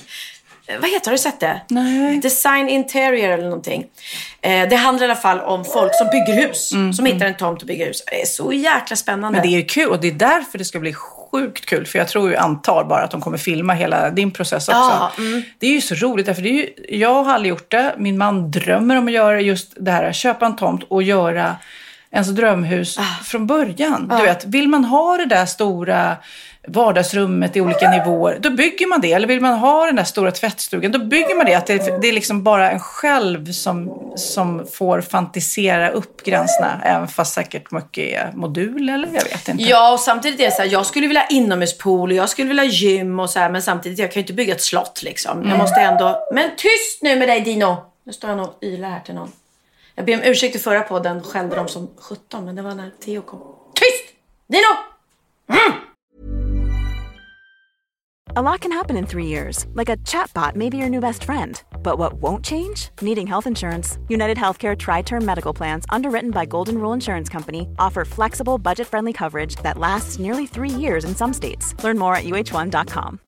vad heter har du sett det? Nej. Design Interior eller någonting. Eh, det handlar i alla fall om folk som bygger hus. som hittar en tomt och bygger hus. Det är så jäkla spännande. Men det är ju kul och det är därför det ska bli sjukt kul. För jag tror ju, antar bara att de kommer filma hela din process också. Ja, mm. Det är ju så roligt, därför det är ju, jag har aldrig gjort det. Min man drömmer om att göra just det här, köpa en tomt och göra ens drömhus Ah. från början. Du vet, vill man ha det där stora vardagsrummet i olika nivåer, då bygger man det. Eller vill man ha den där stora tvättstugan, då bygger man det. Att det, det är liksom bara en själv som, som får fantisera upp gränserna. Även fast säkert mycket är modul eller jag vet inte. Ja, och samtidigt är det så här, jag skulle vilja ha inomhuspool och jag skulle vilja ha gym och så här, men samtidigt, jag kan ju inte bygga ett slott liksom. Mm. Jag måste ändå, men tyst nu med dig Dino! Nu står han och ylar här till någon. Jag ber om ursäkt i förra podden, skällde de som 17, men det var när Theo kom. Tyst! Dino! A lot can happen in three years, like a chatbot may be your new best friend. But what won't change? Needing health insurance. United Healthcare Tri Term Medical Plans, underwritten by Golden Rule Insurance Company, offer flexible, budget friendly coverage that lasts nearly three years in some states. Learn more at uh1.com.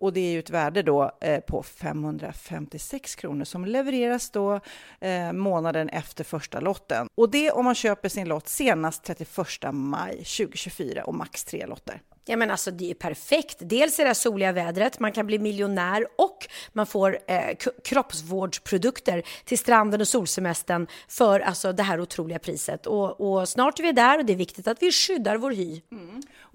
Och det är ju ett värde då eh, på 556 kronor som levereras då eh, månaden efter första lotten. Och det om man köper sin lott senast 31 maj 2024 och max tre lotter. Ja men alltså det är perfekt. Dels är det soliga vädret, man kan bli miljonär och man får eh, kroppsvårdsprodukter till stranden och solsemestern för alltså det här otroliga priset. Och, och, snart är vi där och det är viktigt att vi skyddar vår hy. Mm.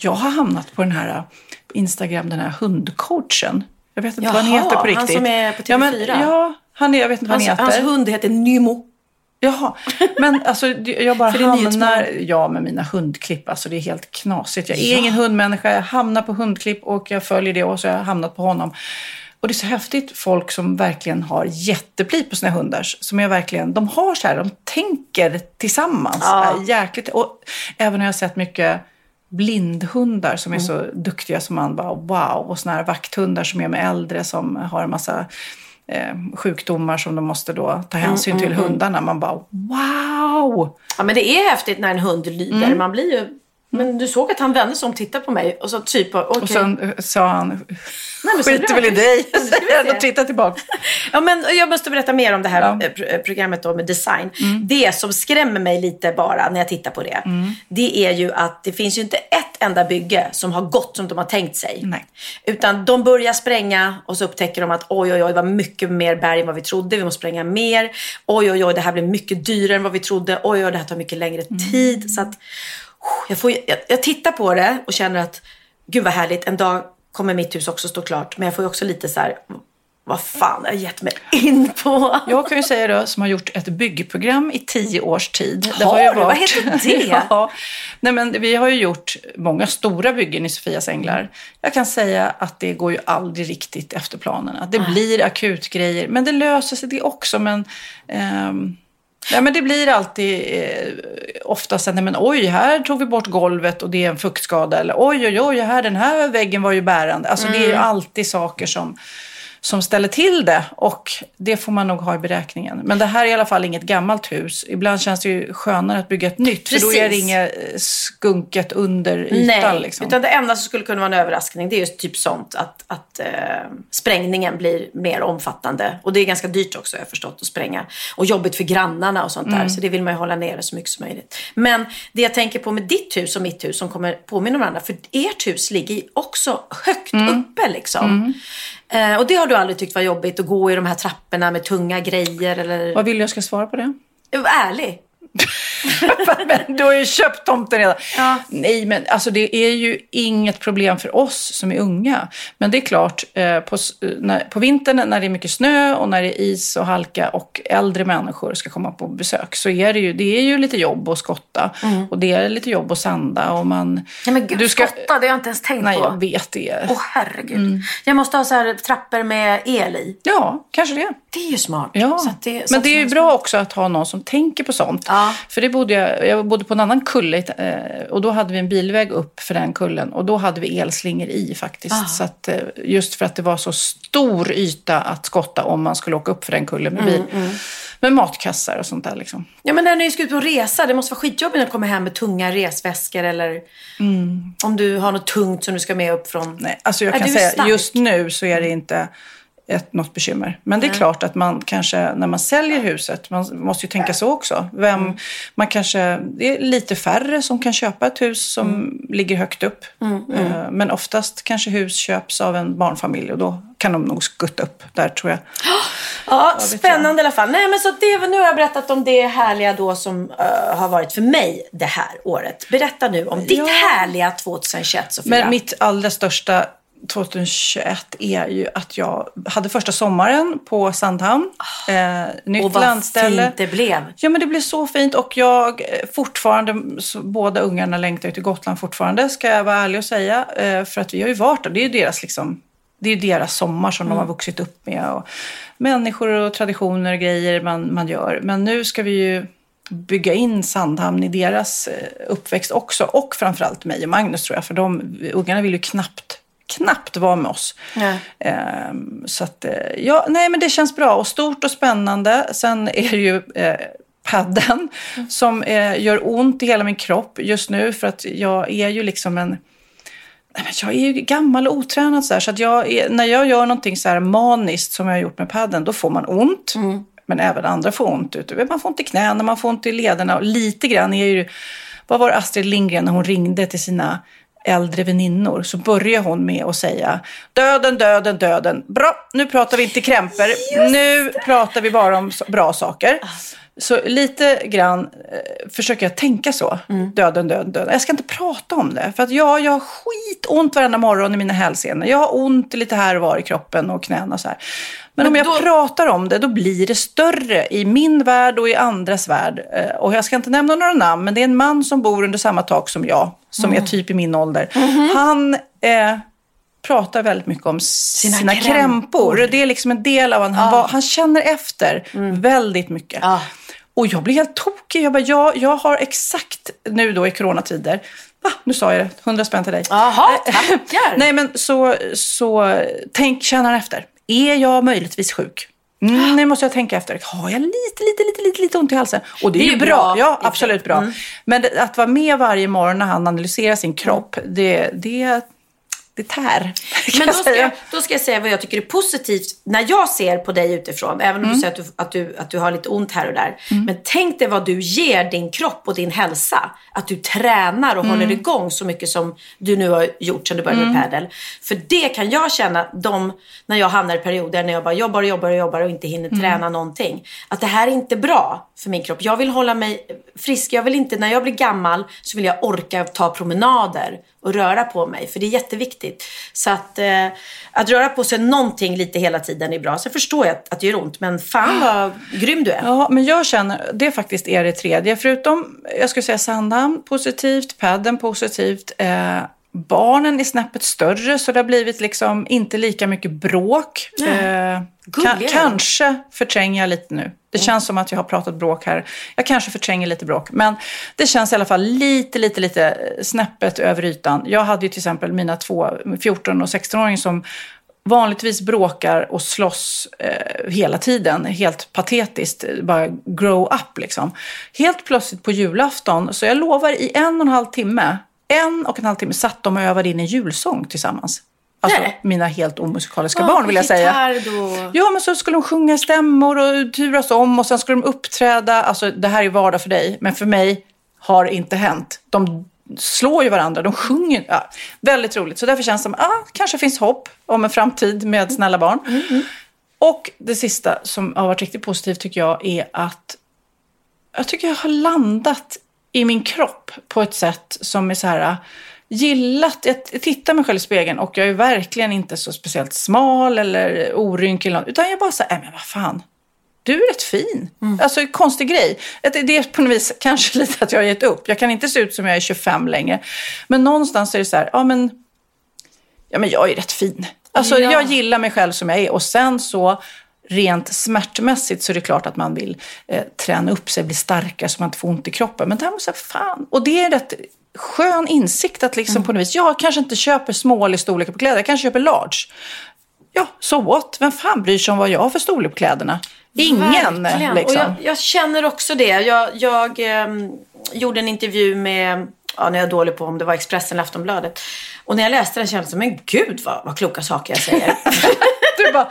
Jag har hamnat på den här äh, Instagram, den här hundcoachen. Jag vet inte Jaha, vad han heter på riktigt. han som är på TV4? Ja, men, ja han är, jag vet inte vad hans, han heter. Hans hund heter Nymo. Jaha, men alltså jag bara hamnar... Ja, med mina hundklipp. Alltså det är helt knasigt. Jag är ja. ingen hundmänniska. Jag hamnar på hundklipp och jag följer det och så har jag hamnat på honom. Och det är så häftigt, folk som verkligen har jättepli på sina hundar. Som är verkligen, de har så här, de tänker tillsammans. Ja. Jäkligt. Och även när jag har sett mycket blindhundar som är mm. så duktiga som man bara wow. Och såna här vakthundar som är med äldre som har en massa eh, sjukdomar som de måste då ta mm, hänsyn mm, till mm, hundarna. Man bara wow! Ja men det är häftigt när en hund lyder. Man blir ju Men du såg att han vände sig om och tittade på mig och så typ, okej. Och sen eh, sa han, Nej, men så skiter väl i dig. Och titta tillbaka. Ja, men jag måste berätta mer om det här Ja. Mm. eh, eh, programmet då med design. Det som skrämmer mig lite bara när jag tittar på det, det är ju att det finns ju inte ett enda bygge som har gått som de har tänkt sig. Nej. Utan de börjar spränga och så upptäcker de att oj, oj, oj, det var mycket mer berg än vad vi trodde. Vi måste spränga mer. Oj, oj, oj, det här blir mycket dyrare än vad vi trodde. Oj, oj, det här tar mycket längre tid. Så att, jag, får, jag, jag tittar på det och känner att gud vad härligt. En dag kommer mitt hus också stå klart. Men jag får ju också lite så här, vad fan har jag gett mig in på? Jag kan ju säga då, som har gjort ett byggprogram i tio års tid. Har ju du? Vad heter det? ja. Nej, men vi har ju gjort många stora byggen i Sofias Änglar. Jag kan säga att det går ju aldrig riktigt efter planerna. Det blir akutgrejer, men det löser sig det också. Men, ehm, Ja, men det blir alltid eh, oftast nej, men oj, här tog vi bort golvet och det är en fuktskada. Eller oj, oj, oj, här, den här väggen var ju bärande. Alltså det är ju alltid saker som, som ställer till det och det får man nog ha i beräkningen. Men det här är i alla fall inget gammalt hus. Ibland känns det ju skönare att bygga ett nytt för då är det Precis. inget eh, skunket under ytan. Nej, liksom. utan det enda som skulle kunna vara en överraskning det är just typ sånt att, att eh, sprängningen blir mer omfattande. Och det är ganska dyrt också har jag förstått att spränga. Och jobbigt för grannarna och sånt Mm. där. Så det vill man ju hålla nere så mycket som möjligt. Men det jag tänker på med ditt hus och mitt hus som kommer påminna om varandra. För ert hus ligger också högt Mm. uppe liksom. Eh, och det har du aldrig tyckt var jobbigt att gå i de här trapporna med tunga grejer eller... Vad vill du jag ska svara på det? Ärlig. men du har ju köpt tomten redan. Ja. Nej, men alltså det är ju inget problem för oss som är unga. Men det är klart, eh, på, s- när, på vintern när det är mycket snö och när det är is och halka och äldre människor ska komma på besök så är det ju, det är ju lite jobb att skotta. Och det är lite jobb att sanda. Och man, Mm. Ja, men gud, du ska, skotta, det har jag inte ens tänkt Nej, på. jag vet det. Åh herregud. Mm. Jag måste ha så här trappor med el i. Ja, kanske det. Det är ju smart. Ja, det, men det är ju bra också att ha någon som tänker på sånt. Ja. För det bodde jag, jag bodde på en annan kulle eh, och då hade vi en bilväg upp för den kullen och då hade vi elslingor i faktiskt. Ah. Så att, eh, just för att det var så stor yta att skotta om man skulle åka upp för den kullen med bil. Mm, Med matkassar och sånt där liksom. Ja, men när ni ska ut på resa, det måste vara skitjobbigt du kommer hem med tunga resväskor eller om du har något tungt som du ska med upp från... Mm. Nej, alltså jag Ja, kan säga stark. just nu så är det inte ett, något bekymmer. Men det är klart att man kanske, när man säljer huset, man måste ju tänka så också. Vem, Mm. man kanske, det är lite färre som kan köpa ett hus som Mm. ligger högt upp. Eh, Men oftast kanske hus köps av en barnfamilj och då kan de nog skutta upp där tror jag. Ja, spännande i alla fall. Nej, men så det, nu har jag berättat om det härliga då som eh, har varit för mig det här året. Berätta nu om ditt Ja. härliga 2021, Sofia. Men mitt allra största 2021 är ju att jag hade första sommaren på Sandhamn. Eh, nytt. Och vad landställe. fint det blev. Ja, men det blev så fint och jag eh, fortfarande, så båda ungarna längtar ju till Gotland fortfarande, ska jag vara ärlig och säga. Eh, För att vi har ju varit där. Det är ju deras, liksom, det är deras sommar som de har vuxit upp med. Och människor och traditioner och grejer man, man gör. Men nu ska vi ju bygga in Sandhamn i deras eh, uppväxt också. Och framförallt mig och Magnus tror jag. För de ungarna vill ju knappt knappt vara med oss. Nej. Ehm, så att, eh, ja, nej men det känns bra och stort och spännande. Sen är det ju eh, padden som eh, gör ont i hela min kropp just nu för att jag är ju liksom en jag är ju gammal och otränad så här, så att jag är, när jag gör någonting så här maniskt som jag har gjort med padden då får man ont. Men även andra får ont. Ut. Man får ont i knäna, man får ont i lederna och lite grann är ju... Vad var Astrid Lindgren när hon ringde till sina äldre väninnor så började hon med att säga döden, döden, döden. Bra, nu pratar vi inte krämpor. Nu pratar vi bara om bra saker. Så lite grann eh, försöker jag tänka så. Döden, döden, döden. Jag ska inte prata om det. För att ja, jag har skitont varenda morgon i mina hälsenor. Jag har ont lite här och var i kroppen och knäna och så här. Men, om jag då- pratar om det, då blir det större i min värld och i andras värld. Eh, Och jag ska inte nämna några namn, men det är en man som bor under samma tak som jag, som är typ i min ålder. Han eh, pratar väldigt mycket om sina, Sina krämpor. krämpor. Det är liksom en del av han. Han, var, han känner efter väldigt mycket. Ja. Och jag blir helt tokig. Jag bara, jag, jag har exakt nu då i coronatider, va, nu sa jag det, 100 spänn till dig. Jaha, tackar. Nej, men så, så tänk, känner han efter. Är jag möjligtvis sjuk? Mm, nu måste jag tänka efter. Har jag lite, lite, lite, lite, lite ont i halsen? Och det är, Det är ju bra. bra. Ja, absolut bra. Mm. Men att vara med varje morgon när han analyserar sin kropp, det, det, det tär. kan Men då ska, jag, då ska jag säga vad jag tycker är positivt när jag ser på dig utifrån. Även om Mm. du säger att du, att, du, att du har lite ont här och där. Men tänk dig vad du ger din kropp och din hälsa. Att du tränar och Mm. håller igång så mycket som du nu har gjort sedan du började med padel. För det kan jag känna de, när jag hamnar i perioder när jag bara jobbar och jobbar och jobbar och inte hinner Mm. träna någonting. Att det här är inte bra för min kropp. Jag vill hålla mig frisk. Jag vill inte, när jag blir gammal så vill jag orka ta promenader och röra på mig. För det är jätteviktigt. Så att, eh, att röra på sig någonting lite hela tiden är bra. Sen förstår jag att, att det gör ont. Men fan vad grym du är. Ja, men jag känner, det faktiskt är det tredje. Förutom, jag skulle säga Sandhamn positivt, padden positivt. Eh, barnen är snäppet större så det har blivit liksom inte lika mycket bråk. Eh, ka- kanske förtränger jag lite nu. Det känns som att jag har pratat bråk här. Jag kanske förtränger lite bråk. Men det känns i alla fall lite, lite, lite snäppet över ytan. Jag hade ju till exempel mina två 14 och 16-åringar som vanligtvis bråkar och slåss eh, hela tiden. Helt patetiskt. Bara grow up liksom. Helt plötsligt på julafton, så jag lovar i en och en halv timme, en och en halv timme satt de och övade in en julsång tillsammans. Alltså Nej. mina helt omusikaliska Ja, barn vill jag säga. då. Ja, men så skulle de sjunga stämmor och turas om och sen skulle de uppträda. Alltså det här är vardag för dig, men för mig har det inte hänt. De slår ju varandra, de sjunger. Ja, väldigt roligt. Så därför känns det som, ja, kanske finns hopp om en framtid med snälla barn. Och det sista som har varit riktigt positivt tycker jag är att jag tycker jag har landat i min kropp på ett sätt som är så här gillat, jag tittar mig själv i spegeln och jag är verkligen inte så speciellt smal eller orynkig eller något, utan jag bara säger, men vad fan, du är rätt fin. Alltså konstig grej. Det är på något vis kanske lite att jag har gett upp. Jag kan inte se ut som jag är 25 längre. Men någonstans är det så här, ja men, ja, men jag är rätt fin. Alltså Ja. jag gillar mig själv som jag är. Och sen så rent smärtmässigt så är det klart att man vill eh, träna upp sig, bli starkare så man inte får ont i kroppen. Men här måste jag fan. Och det är rätt skön insikt att liksom på något vis, jag kanske inte köper small i storlek på kläder, jag kanske köper large. Ja, so what? Vem fan bryr sig om vad jag har för storlek på kläderna? Ingen Verkligen. liksom. Och jag, jag känner också det. Jag, jag ehm, gjorde en intervju med, ja, när jag är dålig på om det var Expressen eller Aftonbladet. Och när jag läste den kände jag, men gud vad, vad kloka saker jag säger. Du bara,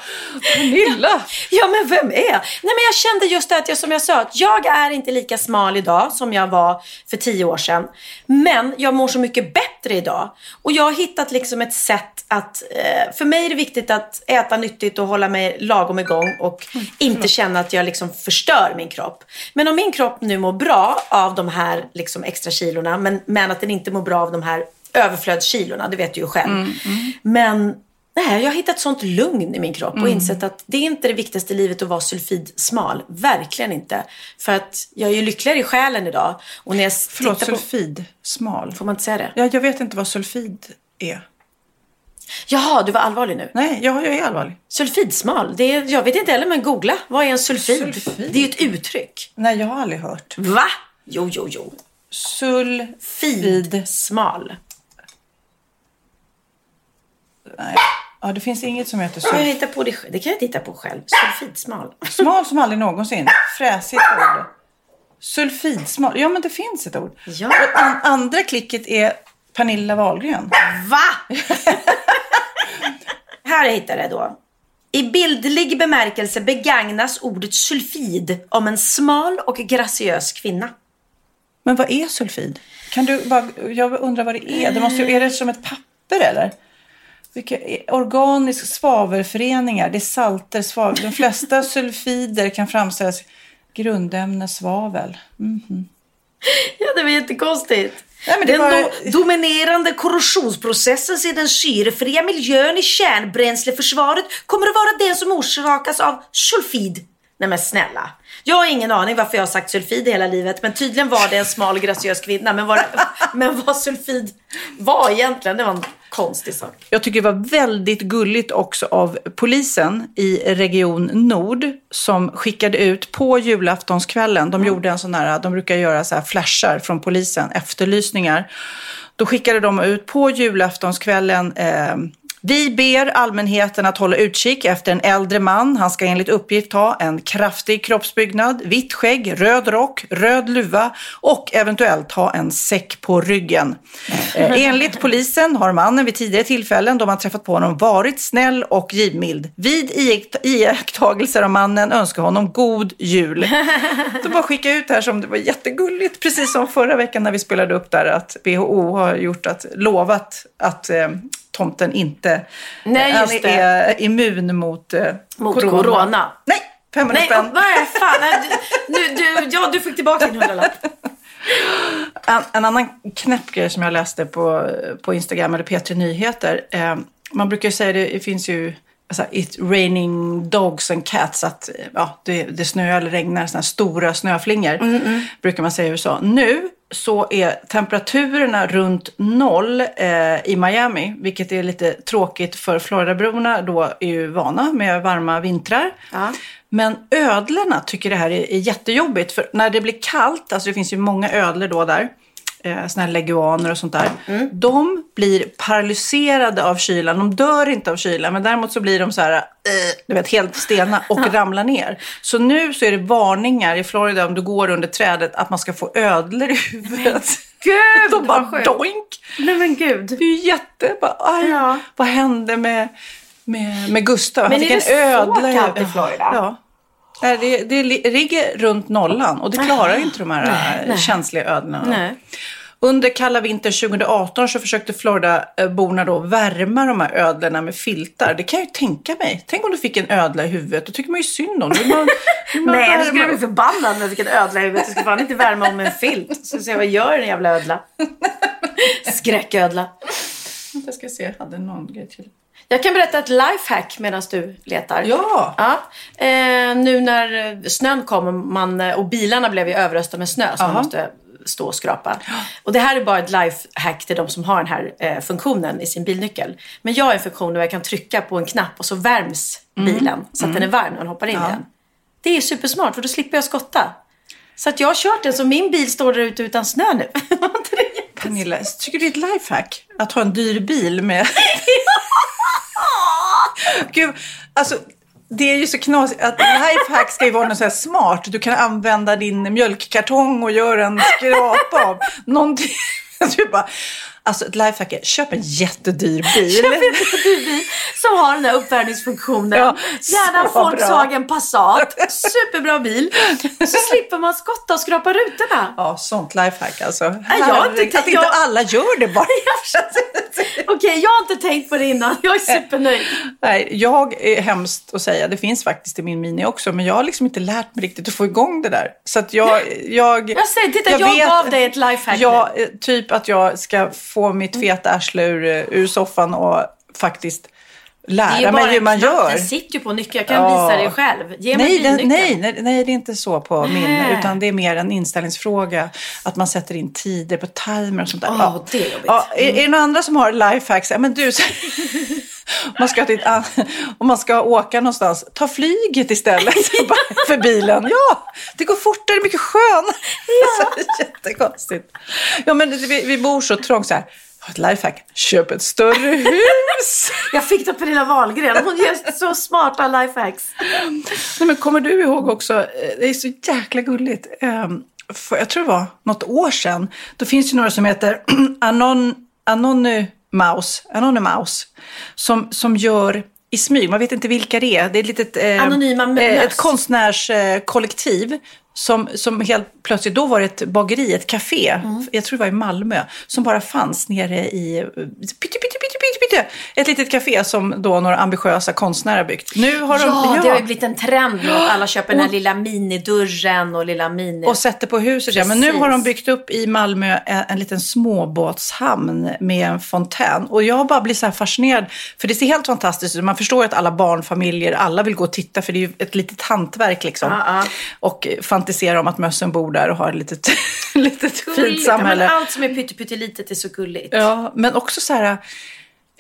Pernilla! Ja, men vem är? Nej, men jag kände just det att jag, som jag sa, att jag är inte lika smal idag som jag var för tio år sedan. Men jag mår så mycket bättre idag. Och jag har hittat liksom ett sätt att, eh, för mig är det viktigt att äta nyttigt och hålla mig lagom igång och inte känna att jag liksom förstör min kropp. Men om min kropp nu mår bra av de här liksom extra kilorna, men, men att den inte mår bra av de här överflödskilorna, det vet du ju själv. Men Nej, jag har hittat sånt lugn i min kropp och insett att det är inte det viktigaste i livet att vara sulfidsmal. Verkligen inte. För att jag är ju lyckligare i själen idag. Och när jag Förlåt, tittar på... sulfid, smal. Får man inte säga det? Ja, jag vet inte vad sulfid är. Jaha, du var allvarlig nu. Nej, jag, jag är allvarlig. Sulfidsmal, det är, jag vet inte heller men googla. Vad är en sulfid? Sulfid? Det är ju ett uttryck. Nej, jag har aldrig hört. Va? Jo, jo, jo. Sulfid. Nej. Ja, det finns inget som heter Ja, jag hittar på det, det kan jag titta på själv. Sulfidsmal. Smal som aldrig någonsin. Fräsigt ord. Sulfidsmal. Ja, men det finns ett ord. Ja. Och an- andra klicket är Pernilla Wahlgren. Va? Här hittar jag då. I bildlig bemärkelse begagnas ordet sulfid om en smal och graciös kvinna. Men vad är sulfid? Kan du bara, jag undrar vad det är. Det måste, är det som ett papper eller? Vilka, organisk svavelföreningar, det är salter, svavel. De flesta sulfider kan framställas grundämne svavel. Ja, det var jättekonstigt. Nej, men den var- do- dominerande korrosionsprocessen i den syrefria miljön i kärnbränsleförsvaret kommer att vara den som orsakas av sulfid. Nej men snälla. Jag har ingen aning varför jag har sagt sulfid hela livet men tydligen var det en smal graciös kvinna. Men vad, men vad sulfid var egentligen, det var en konstig sak. Jag tycker det var väldigt gulligt också av polisen i Region Nord som skickade ut på julaftonskvällen. De gjorde en sån här, de brukar göra så här flashar från polisen, efterlysningar. Då skickade de ut på julaftonskvällen eh, Vi ber allmänheten att hålla utkik efter en äldre man. Han ska enligt uppgift ha en kraftig kroppsbyggnad, vitt skägg, röd rock, röd luva och eventuellt ha en säck på ryggen. Eh, enligt polisen har mannen vid tidigare tillfällen då man träffat på honom varit snäll och givmild. Vid iakt- iakttagelser av mannen önskar honom god jul. De bara skicka ut det här som det var jättegulligt, precis som förra veckan när vi spelade upp där att WHO har gjort att, lovat att eh, tomten inte Nej, han just det. är immun mot, eh, Mot corona. Nej, 500 Nej, spänn. vad är fan? Nej, du, du, ja, du fick tillbaka din hundralapp. En, en annan knäpp grej som jag läste på, på Instagram eller P3 Nyheter. Eh, man brukar ju säga det, det finns ju alltså, it raining dogs and cats. Att ja, det, det snöar eller regnar här stora snöflingor. Brukar man säga i USA. Nu så är temperaturerna runt noll eh, i Miami. Vilket är lite tråkigt för Floridaborna. Då är ju vana med varma vintrar. Ja. Men ödlorna tycker det här är, är jättejobbigt. För när det blir kallt, alltså det finns ju många ödlor då där. Eh, såna här leguaner och sånt där. De blir paralyserade av kylan. De dör inte av kylan. Men däremot så blir de så här, eh, du vet, helt stena och ramlar ner. Så nu så är det varningar i Florida om du går under trädet att man ska få ödlor i huvudet. Gud, De bara vad doink. Nej men gud. Det är ju jätte... Bara, aj, Ja. Vad hände med, med, med Gustav? Han Men fick är en det så ödla. kallt i Florida? Ja. Nej, Det, det li- ligger runt nollan och det klarar ju inte de här Nej, nej. känsliga ödlorna. Nej. Under kalla vintern 2018 så försökte Floridaborna då värma de här ödlorna med filtar. Det kan jag ju tänka mig. Tänk om du fick en ödla i huvudet. Då tycker man ju synd om. Man, man Nej, du skulle värma- bli förbannad med vilken ödla i huvudet. Du ska fan inte värma om en filt. Så se vad gör en jävla ödla. Skräcködla. Jag ska se, jag hade någon grej till. Jag kan berätta ett lifehack medan du letar. Ja! Ja, eh, nu när snön kom och, man, och bilarna blev ju överösta med snö så man Aha. måste stå och skrapa. Och det här är bara ett lifehack till de som har den här eh, funktionen i sin bilnyckel. Men jag har en funktion där jag kan trycka på en knapp och så värms bilen så att den är varm när man hoppar in i den. Det är supersmart för då slipper jag skotta. Så att jag har kört den så min bil står där ute utan snö nu. Pernilla, tycker du det är ett lifehack? Att ha en dyr bil med... Gud, alltså det är ju så knasigt att lifehack ska ju vara något så här smart. Du kan använda din mjölkkartong och göra en skrapa av. Någonting. Du bara, alltså ett lifehack är, köp en jättedyr bil. Köp en dyr bil som har den där uppvärmningsfunktionen. Ja, Gärna. Volkswagen Passat. Superbra bil. Så slipper man skotta och skrapa rutorna. Ja, sånt lifehack alltså. jag har inte att tänkt- inte jag- alla gör det bara. Okej, jag har inte tänkt på det innan. Jag är supernöjd. Nej, jag är hemskt att säga. Det finns faktiskt i min Mini också. Men jag har liksom inte lärt mig riktigt att få igång det där. Så att jag... Jag, Jag säger, titta, jag gav dig ett lifehack Ja, eh, typ att jag ska få mitt feta arsle ur, eh, ur soffan och faktiskt lära mig hur man gör. Den sitter ju på nyckeln. Jag kan Ja. visa dig själv. Ge mig Nej, den, bilnyckeln. nej, nej, nej, det är inte så på min. Utan det är mer en inställningsfråga. Att man sätter in tider på timer och sånt där. Åh, det är jobbigt. Ja, är, är det några andra som har lifehacks? Ja, men du, så, om, man ska till, om man ska åka någonstans, ta flyget istället för bilen. Ja, det går fortare, mycket skönare. Ja. Jättekonstigt. Ja, men vi, vi bor så trångt så här. Ett lifehack, köp ett större hus. Jag fick det av Pernilla Wahlgren. Hon ger så smarta lifehacks. Nej, men kommer du ihåg också, eh, det är så jäkla gulligt. Ehm, För, jag tror det var något år sedan. Då finns det några som heter Anon, Anonymouse som, som gör i smyg, man vet inte vilka det är. Det är ett litet eh, Anonyma eh, ett konstnärskollektiv som, som helt plötsligt, då var det ett bageri, ett café, Mm. jag tror det var i Malmö, som bara fanns nere i eh, pytte, pytte, pytte, ett litet café som då några ambitiösa konstnärer har byggt. Nu har de, Ja, det har ju blivit en trend nu att alla köper den här lilla minidörren och lilla mini... och sätter på huset. Ja. Men nu har de byggt upp i Malmö en, en liten småbåtshamn med en fontän. Och jag bara blir så här fascinerad, för det ser helt fantastiskt ut. Man förstår ju att alla barnfamiljer, alla vill gå och titta, för det är ju ett litet hantverk liksom. Ja. Och fantisera om att mössen bor där och har ett litet, litet fint Gulligt. Ja, men samhälle. allt som är pyttelitet är så gulligt. Ja, men också så här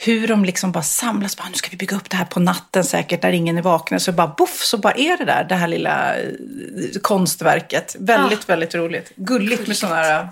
hur de liksom bara samlas. Bara, nu ska vi bygga upp det här på natten säkert när ingen är vaken. Så bara boff, så bara är det där, det här lilla eh, konstverket. Väldigt, väldigt roligt. Gulligt med sådana här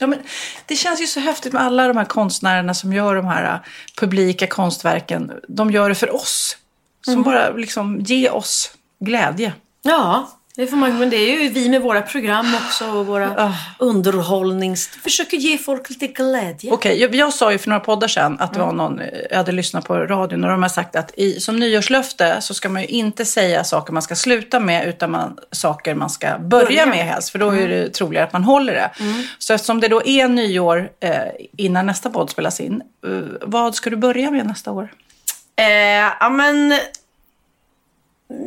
Ja, men det känns ju så häftigt med alla de här konstnärerna som gör de här uh, publika konstverken. De gör det för oss. Som Mm. bara liksom ger oss glädje. Ja, det får man, men det är ju vi med våra program också och våra Ah. underhållnings... Försöker ge folk lite glädje. Okej, jag, jag sa ju för några poddar sedan att det Mm. var någon, eh, jag hade lyssnat på radion och de har sagt att i, som nyårslöfte så ska man ju inte säga saker man ska sluta med utan man, saker man ska börja, Börja med helst. För då är det troligare att man håller det. Så eftersom det då är nyår eh, innan nästa podd spelas in, eh, vad ska du börja med nästa år? Eh, ja, men...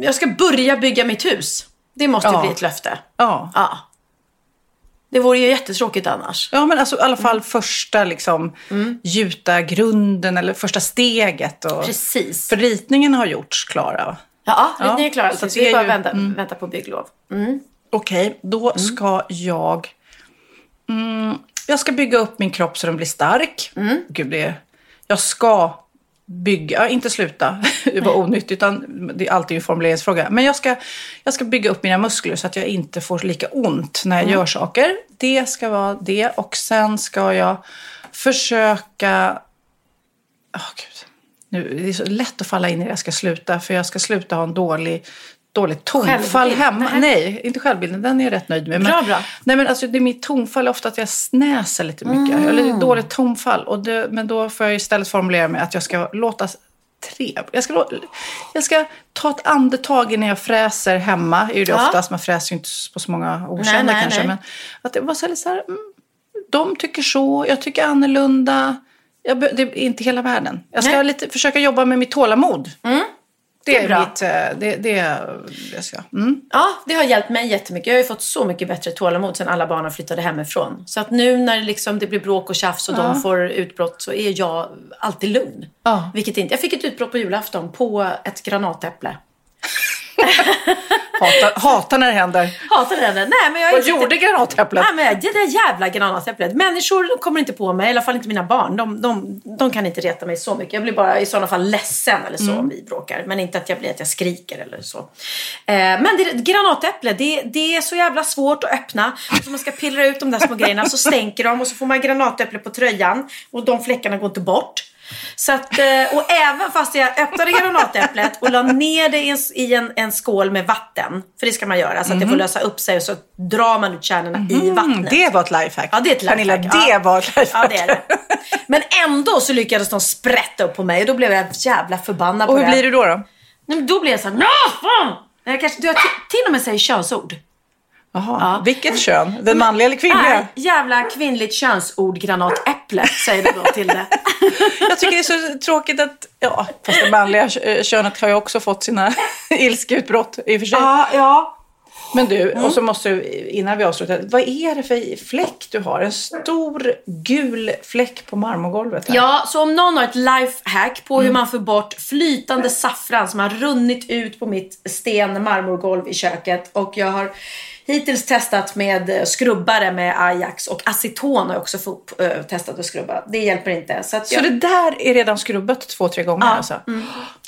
Jag ska börja bygga mitt hus. Det måste Ja. bli ett löfte. Ja. Ja. Det vore ju jättetråkigt annars. Ja, men alltså i alla Mm. fall första liksom, gjuta grunden eller första steget. Och, Precis. För ritningen har gjorts klara. Ja, Ja, ni är klara. så Så vi bara ju- vänta, mm. vänta på bygglov. Okej, då ska jag... Mm, jag ska bygga upp min kropp så den blir stark. Gud, det, jag ska bygga, inte sluta, det var onyttigt, utan det är alltid en formuleringsfråga. Men jag ska, jag ska bygga upp mina muskler så att jag inte får lika ont när jag gör saker. Det ska vara det. Och sen ska jag försöka... Åh, Gud. Nu, det är så lätt att falla in i det jag ska sluta, för jag ska sluta ha en dålig, dåligt tonfall hemma. Nej. Nej, inte självbilden, den är jag rätt nöjd med. Bra, men, bra. Nej, men alltså, det är mitt tonfall är ofta att jag snäser lite mycket. Mm. Eller dåligt tonfall. Och det, men då får jag istället formulera mig att jag ska låta trevlig. Jag ska, jag ska ta ett andetag innan jag fräser hemma. är ju det Ja. oftast. Man fräser ju inte på så många okända kanske. nej. Men att det var så här, så här mm, de tycker så, jag tycker annorlunda. Jag, det är inte hela världen. Jag ska Nej. lite, försöka jobba med mitt tålamod. Det, Det är bra. mitt... eh, Det, det, jag ska. Mm. Ja, det har hjälpt mig jättemycket. Jag har ju fått så mycket bättre tålamod sen alla barnen flyttade hemifrån. Så att nu när liksom det blir bråk och tjafs och de får utbrott så är jag alltid lugn. Ja. Vilket inte... Jag fick ett utbrott på julafton på ett granatäpple. Hatar, hatar när det händer. Hatar det. Nej, men jag Vad inte- gjorde granatäpplet? Nej, men det där jävla granatäpplet. Människor kommer inte på mig, i alla fall inte mina barn. De, de, de kan inte reta mig så mycket. Jag blir bara i sådana fall ledsen eller så om vi bråkar. Men inte att jag blir att jag skriker eller så. Eh, men det, granatäpple, det, det är så jävla svårt att öppna. Så man ska pillra ut de där små grejerna så stänker de och så får man granatäpple på tröjan. Och de fläckarna går inte bort. Så att, eh, och även fast jag öppnade granatäpplet och la ner det i en, i en, en skål med vatten. För det ska man göra så att det får lösa upp sig och så drar man ut kärnorna i Mm, vattnet. det var ett lifehack. Ja, det är ett Pernilla, lifehack. det Ja. var ett lifehack. Ja, det är det. Men ändå så lyckades de sprätta upp på mig och då blev jag jävla förbannad Och på hur det. blir du då? då? Då blev jag såhär, fan! Jag kanske, du har till, till och med säger könsord. Jaha, vilket kön? Den manliga eller kvinnliga? Äh, jävla kvinnligt könsord granatäpple, säger du då till det. Jag tycker det är så tråkigt att, ja, fast det manliga kö- könet har ju också fått sina ilskeutbrott i och för sig. ja, ja. Men du, och så måste du, innan vi avslutar, vad är det för fläck du har? En stor gul fläck på marmorgolvet här. Ja, så om någon har ett lifehack på hur man får bort flytande saffran som har runnit ut på mitt sten marmorgolv i köket och jag har hittills testat med skrubbare med Ajax och aceton har jag också fått, äh, testat att skrubba. Det hjälper inte. Så, att Så jag, det där är redan skrubbat två, tre gånger Ja, alltså?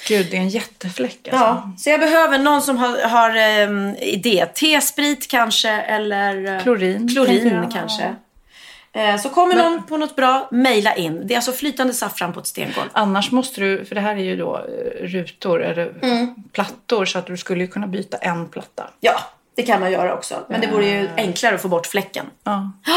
Gud, det är en jättefläck alltså. ja, så jag behöver någon som har, har ähm, idé. T-sprit kanske eller eh, Klorin, klorin jag. kanske. Eh, Så kommer någon på något bra, mejla in. Det är alltså flytande saffran på ett stengolv. Annars måste du, för det här är ju då eh, rutor eller Mm. plattor så att du skulle kunna byta en platta. Ja, det kan man göra också. Men det vore ju enklare att få bort fläcken. Ja.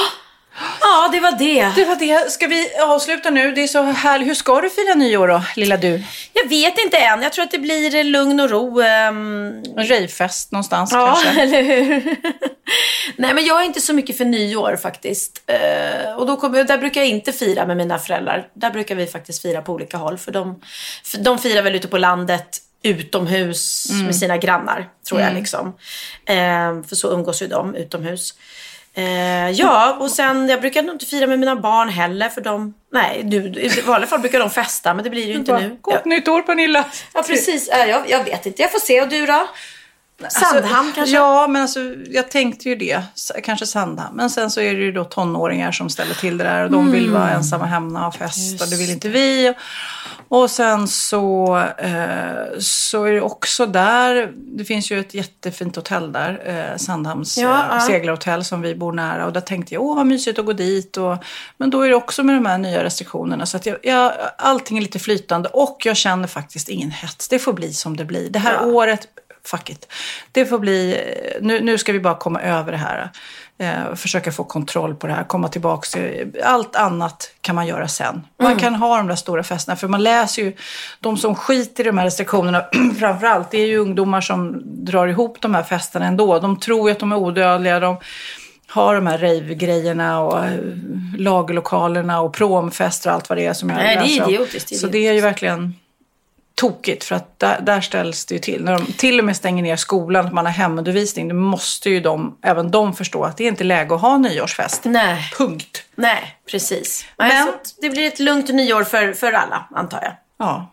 Ja, det var det. Det var det. Ska vi avsluta nu? Det är så härligt. Hur ska du fira nyår då, lilla du? Jag vet inte än. Jag tror att det blir lugn och ro. ehm, En rejvfest någonstans Ja, kanske? eller hur? Nej, men jag är inte så mycket för nyår faktiskt. Eh, och då kommer, där brukar jag inte fira med mina föräldrar. Där brukar vi faktiskt fira på olika håll. För de, för de firar väl ute på landet utomhus med sina grannar, tror jag. liksom. Eh, för så umgås ju de utomhus. Eh, ja, och sen jag brukar nog inte fira med mina barn heller för de, nej, nu, i vanliga fall brukar de festa men det blir ju inte nu. Gott nytt år Pernilla! Ja, precis. Ja, jag, jag vet inte. Jag får se. Och du då? Sandhamn kanske? Ja, men alltså, jag tänkte ju det. Kanske Sandhamn. Men sen så är det ju då tonåringar som ställer till det där. Och de vill vara ensamma hemma och ha fest. Och det vill inte vi. Och sen så, eh, så är det också där, det finns ju ett jättefint hotell där, eh, Sandhamns Ja, eh, seglarhotell som vi bor nära. Och där tänkte jag, åh vad mysigt att gå dit. Och, men då är det också med de här nya restriktionerna. Så att jag, jag, allting är lite flytande och jag känner faktiskt ingen hets. Det får bli som det blir. Det här Ja. året, fuck it. Det får bli, nu, nu ska vi bara komma över det här. Eh, försöka få kontroll på det här, komma tillbaka. till- Allt annat kan man göra sen. Man Mm. kan ha de där stora festerna. För man läser ju, de som skiter i de här restriktionerna, framförallt, det är ju ungdomar som drar ihop de här festerna ändå. De tror ju att de är odödliga. De har de här rave-grejerna och eh, lagerlokalerna och promfester och allt vad det är som jag Nej, det är om. idiotiskt, Så det är ju verkligen tokigt för att där, där ställs det ju till. När de till och med stänger ner skolan, att man har hemundervisning, då måste ju de, även de förstå att det är inte läge att ha nyårsfest. Nej. Punkt. Nej, precis. Men- att det blir ett lugnt nyår för, för alla, antar jag. Ja.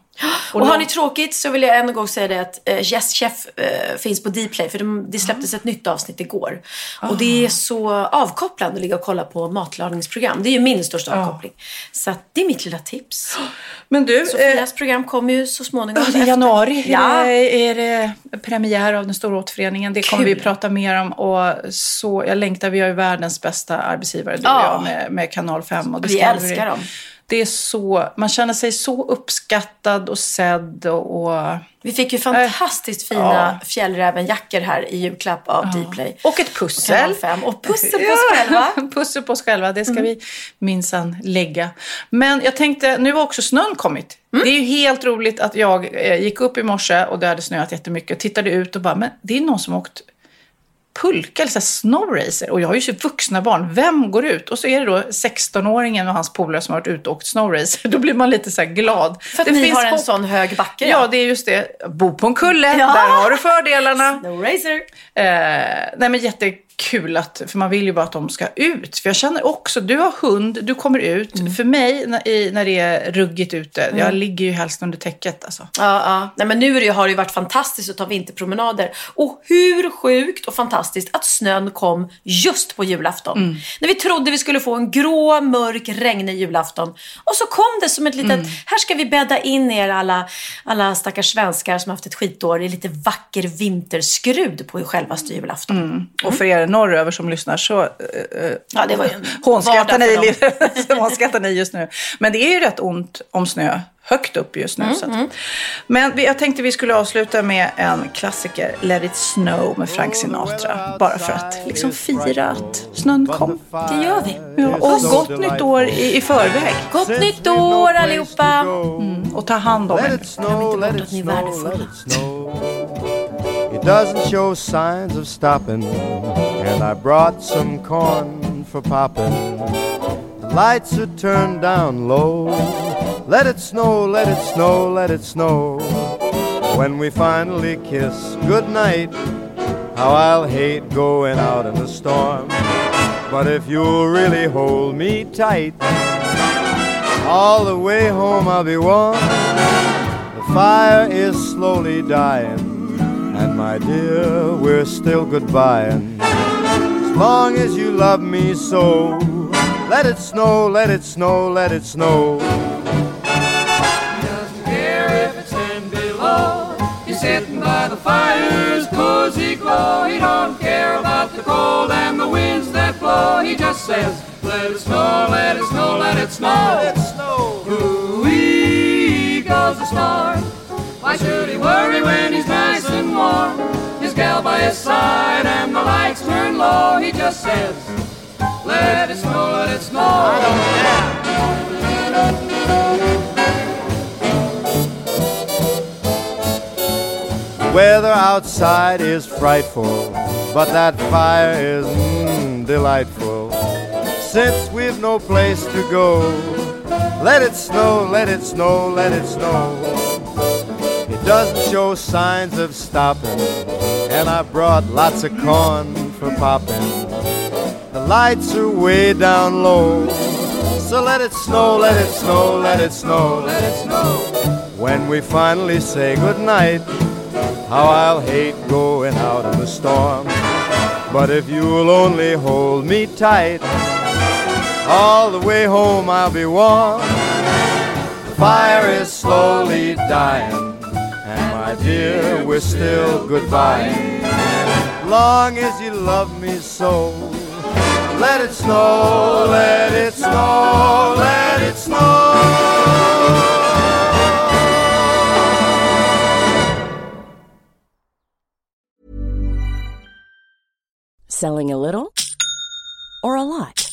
Och, har lång- ni tråkigt så vill jag än en gång säga det att uh, Yes Chef eh, finns på Dplay. För de, det släpptes ett nytt avsnitt igår. Och det är så avkopplande att ligga och kolla på matlagningsprogram. Det är ju min största avkoppling. Så att det är mitt lilla tips. Men du, eh, Sofias program kommer ju så småningom. i januari Ja. är, det, är det premiär av den stora återföreningen. Det kommer Kul. vi prata mer om. Och så, jag längtar, vi har ju världens bästa arbetsgivare, du och Ja. jag, med, med Kanal 5. Och Vi Discovery. älskar dem. Det är så, man känner sig så uppskattad och sedd och, och Vi fick ju fantastiskt fina Ja. fjällrävenjackor här i julklapp av Dplay. Och ett pussel. 5. Och pussel på oss själva. Pussel på oss själva, det Mm. ska vi minsann lägga. Men jag tänkte, nu har också snön kommit. Mm. Det är ju helt roligt att jag eh, gick upp i morse och det hade snöat jättemycket. Tittade ut och bara, men det är någon som har åkt pulka eller så snowracer. Och jag har ju vuxna barn. Vem går ut? Och så är det då 16-åringen och hans polare som har varit ute och åkt snowracer. Då blir man lite så glad. För att det ni finns har en hopp. sån hög backe. Ja, det är just det. Bo på en kulle, Ja. där har du fördelarna. No racer. Eh, nej men jättekul att, för man vill ju bara att de ska ut. För jag känner också, du har hund, du kommer ut. Mm. För mig, när, när det är ruggigt ute, jag ligger ju helst under täcket alltså. Ja, ja. Nej, men nu har det ju varit fantastiskt att ta vinterpromenader. Och hur sjukt och fantastiskt att snön kom just på julafton. Mm. När vi trodde vi skulle få en grå, mörk, regnig julafton. Och så kom det som ett litet, Mm. här ska vi bädda in er alla, alla stackars svenskar som haft ett skitår i lite vacker vinterskrud på självaste julafton. Mm. Och för er norröver som lyssnar så eh, eh, Ja, det var ju hånskrattar ni, hånskrattar ni just nu. Men det är ju rätt ont om snö högt upp just Mm, nu. så att. Men jag tänkte vi skulle avsluta med en klassiker, Let it snow med Frank Sinatra. Bara för att liksom fira att snön kom. Det gör vi. Ja, och gott nytt år i, i förväg. Gott nytt år allihopa! Och ta hand om er. snow, let bort it att ni är snow, värdefulla. let it snow. It doesn't show signs of stopping, and I brought some corn for popping. The lights are turned down low. Let it snow, let it snow, let it snow. When we finally kiss goodnight, how I'll hate going out in the storm. But if you'll really hold me tight, all the way home I'll be warm. The fire is slowly dying, and my dear, we're still goodbying. Long as you love me so, let it snow, let it snow, let it snow. care if it's ten below. He's sitting by the fire's cozy glow. He don't care about the cold and the winds that blow. He just says, let it snow, let it snow, let it snow. Let it snow. Ooh-wee goes the star. Why should he worry when he's nice and warm? His gal by his side and the lights turn low. He just says, let it snow, let it snow. I don't care. Weather outside is frightful, but that fire is mm, delightful. Since we've no place to go, let it snow, let it snow, let it snow. It doesn't show signs of stopping, and I brought lots of corn for popping. The lights are way down low, so let it snow, let it snow, let it snow, let it snow. When we finally say goodnight, how I'll hate going out in the storm. But if you'll only hold me tight, all the way home I'll be warm. The fire is slowly dying, my dear, we're still goodbye. Long as you love me so, let it snow, let it snow, let it snow. Selling a little or a lot?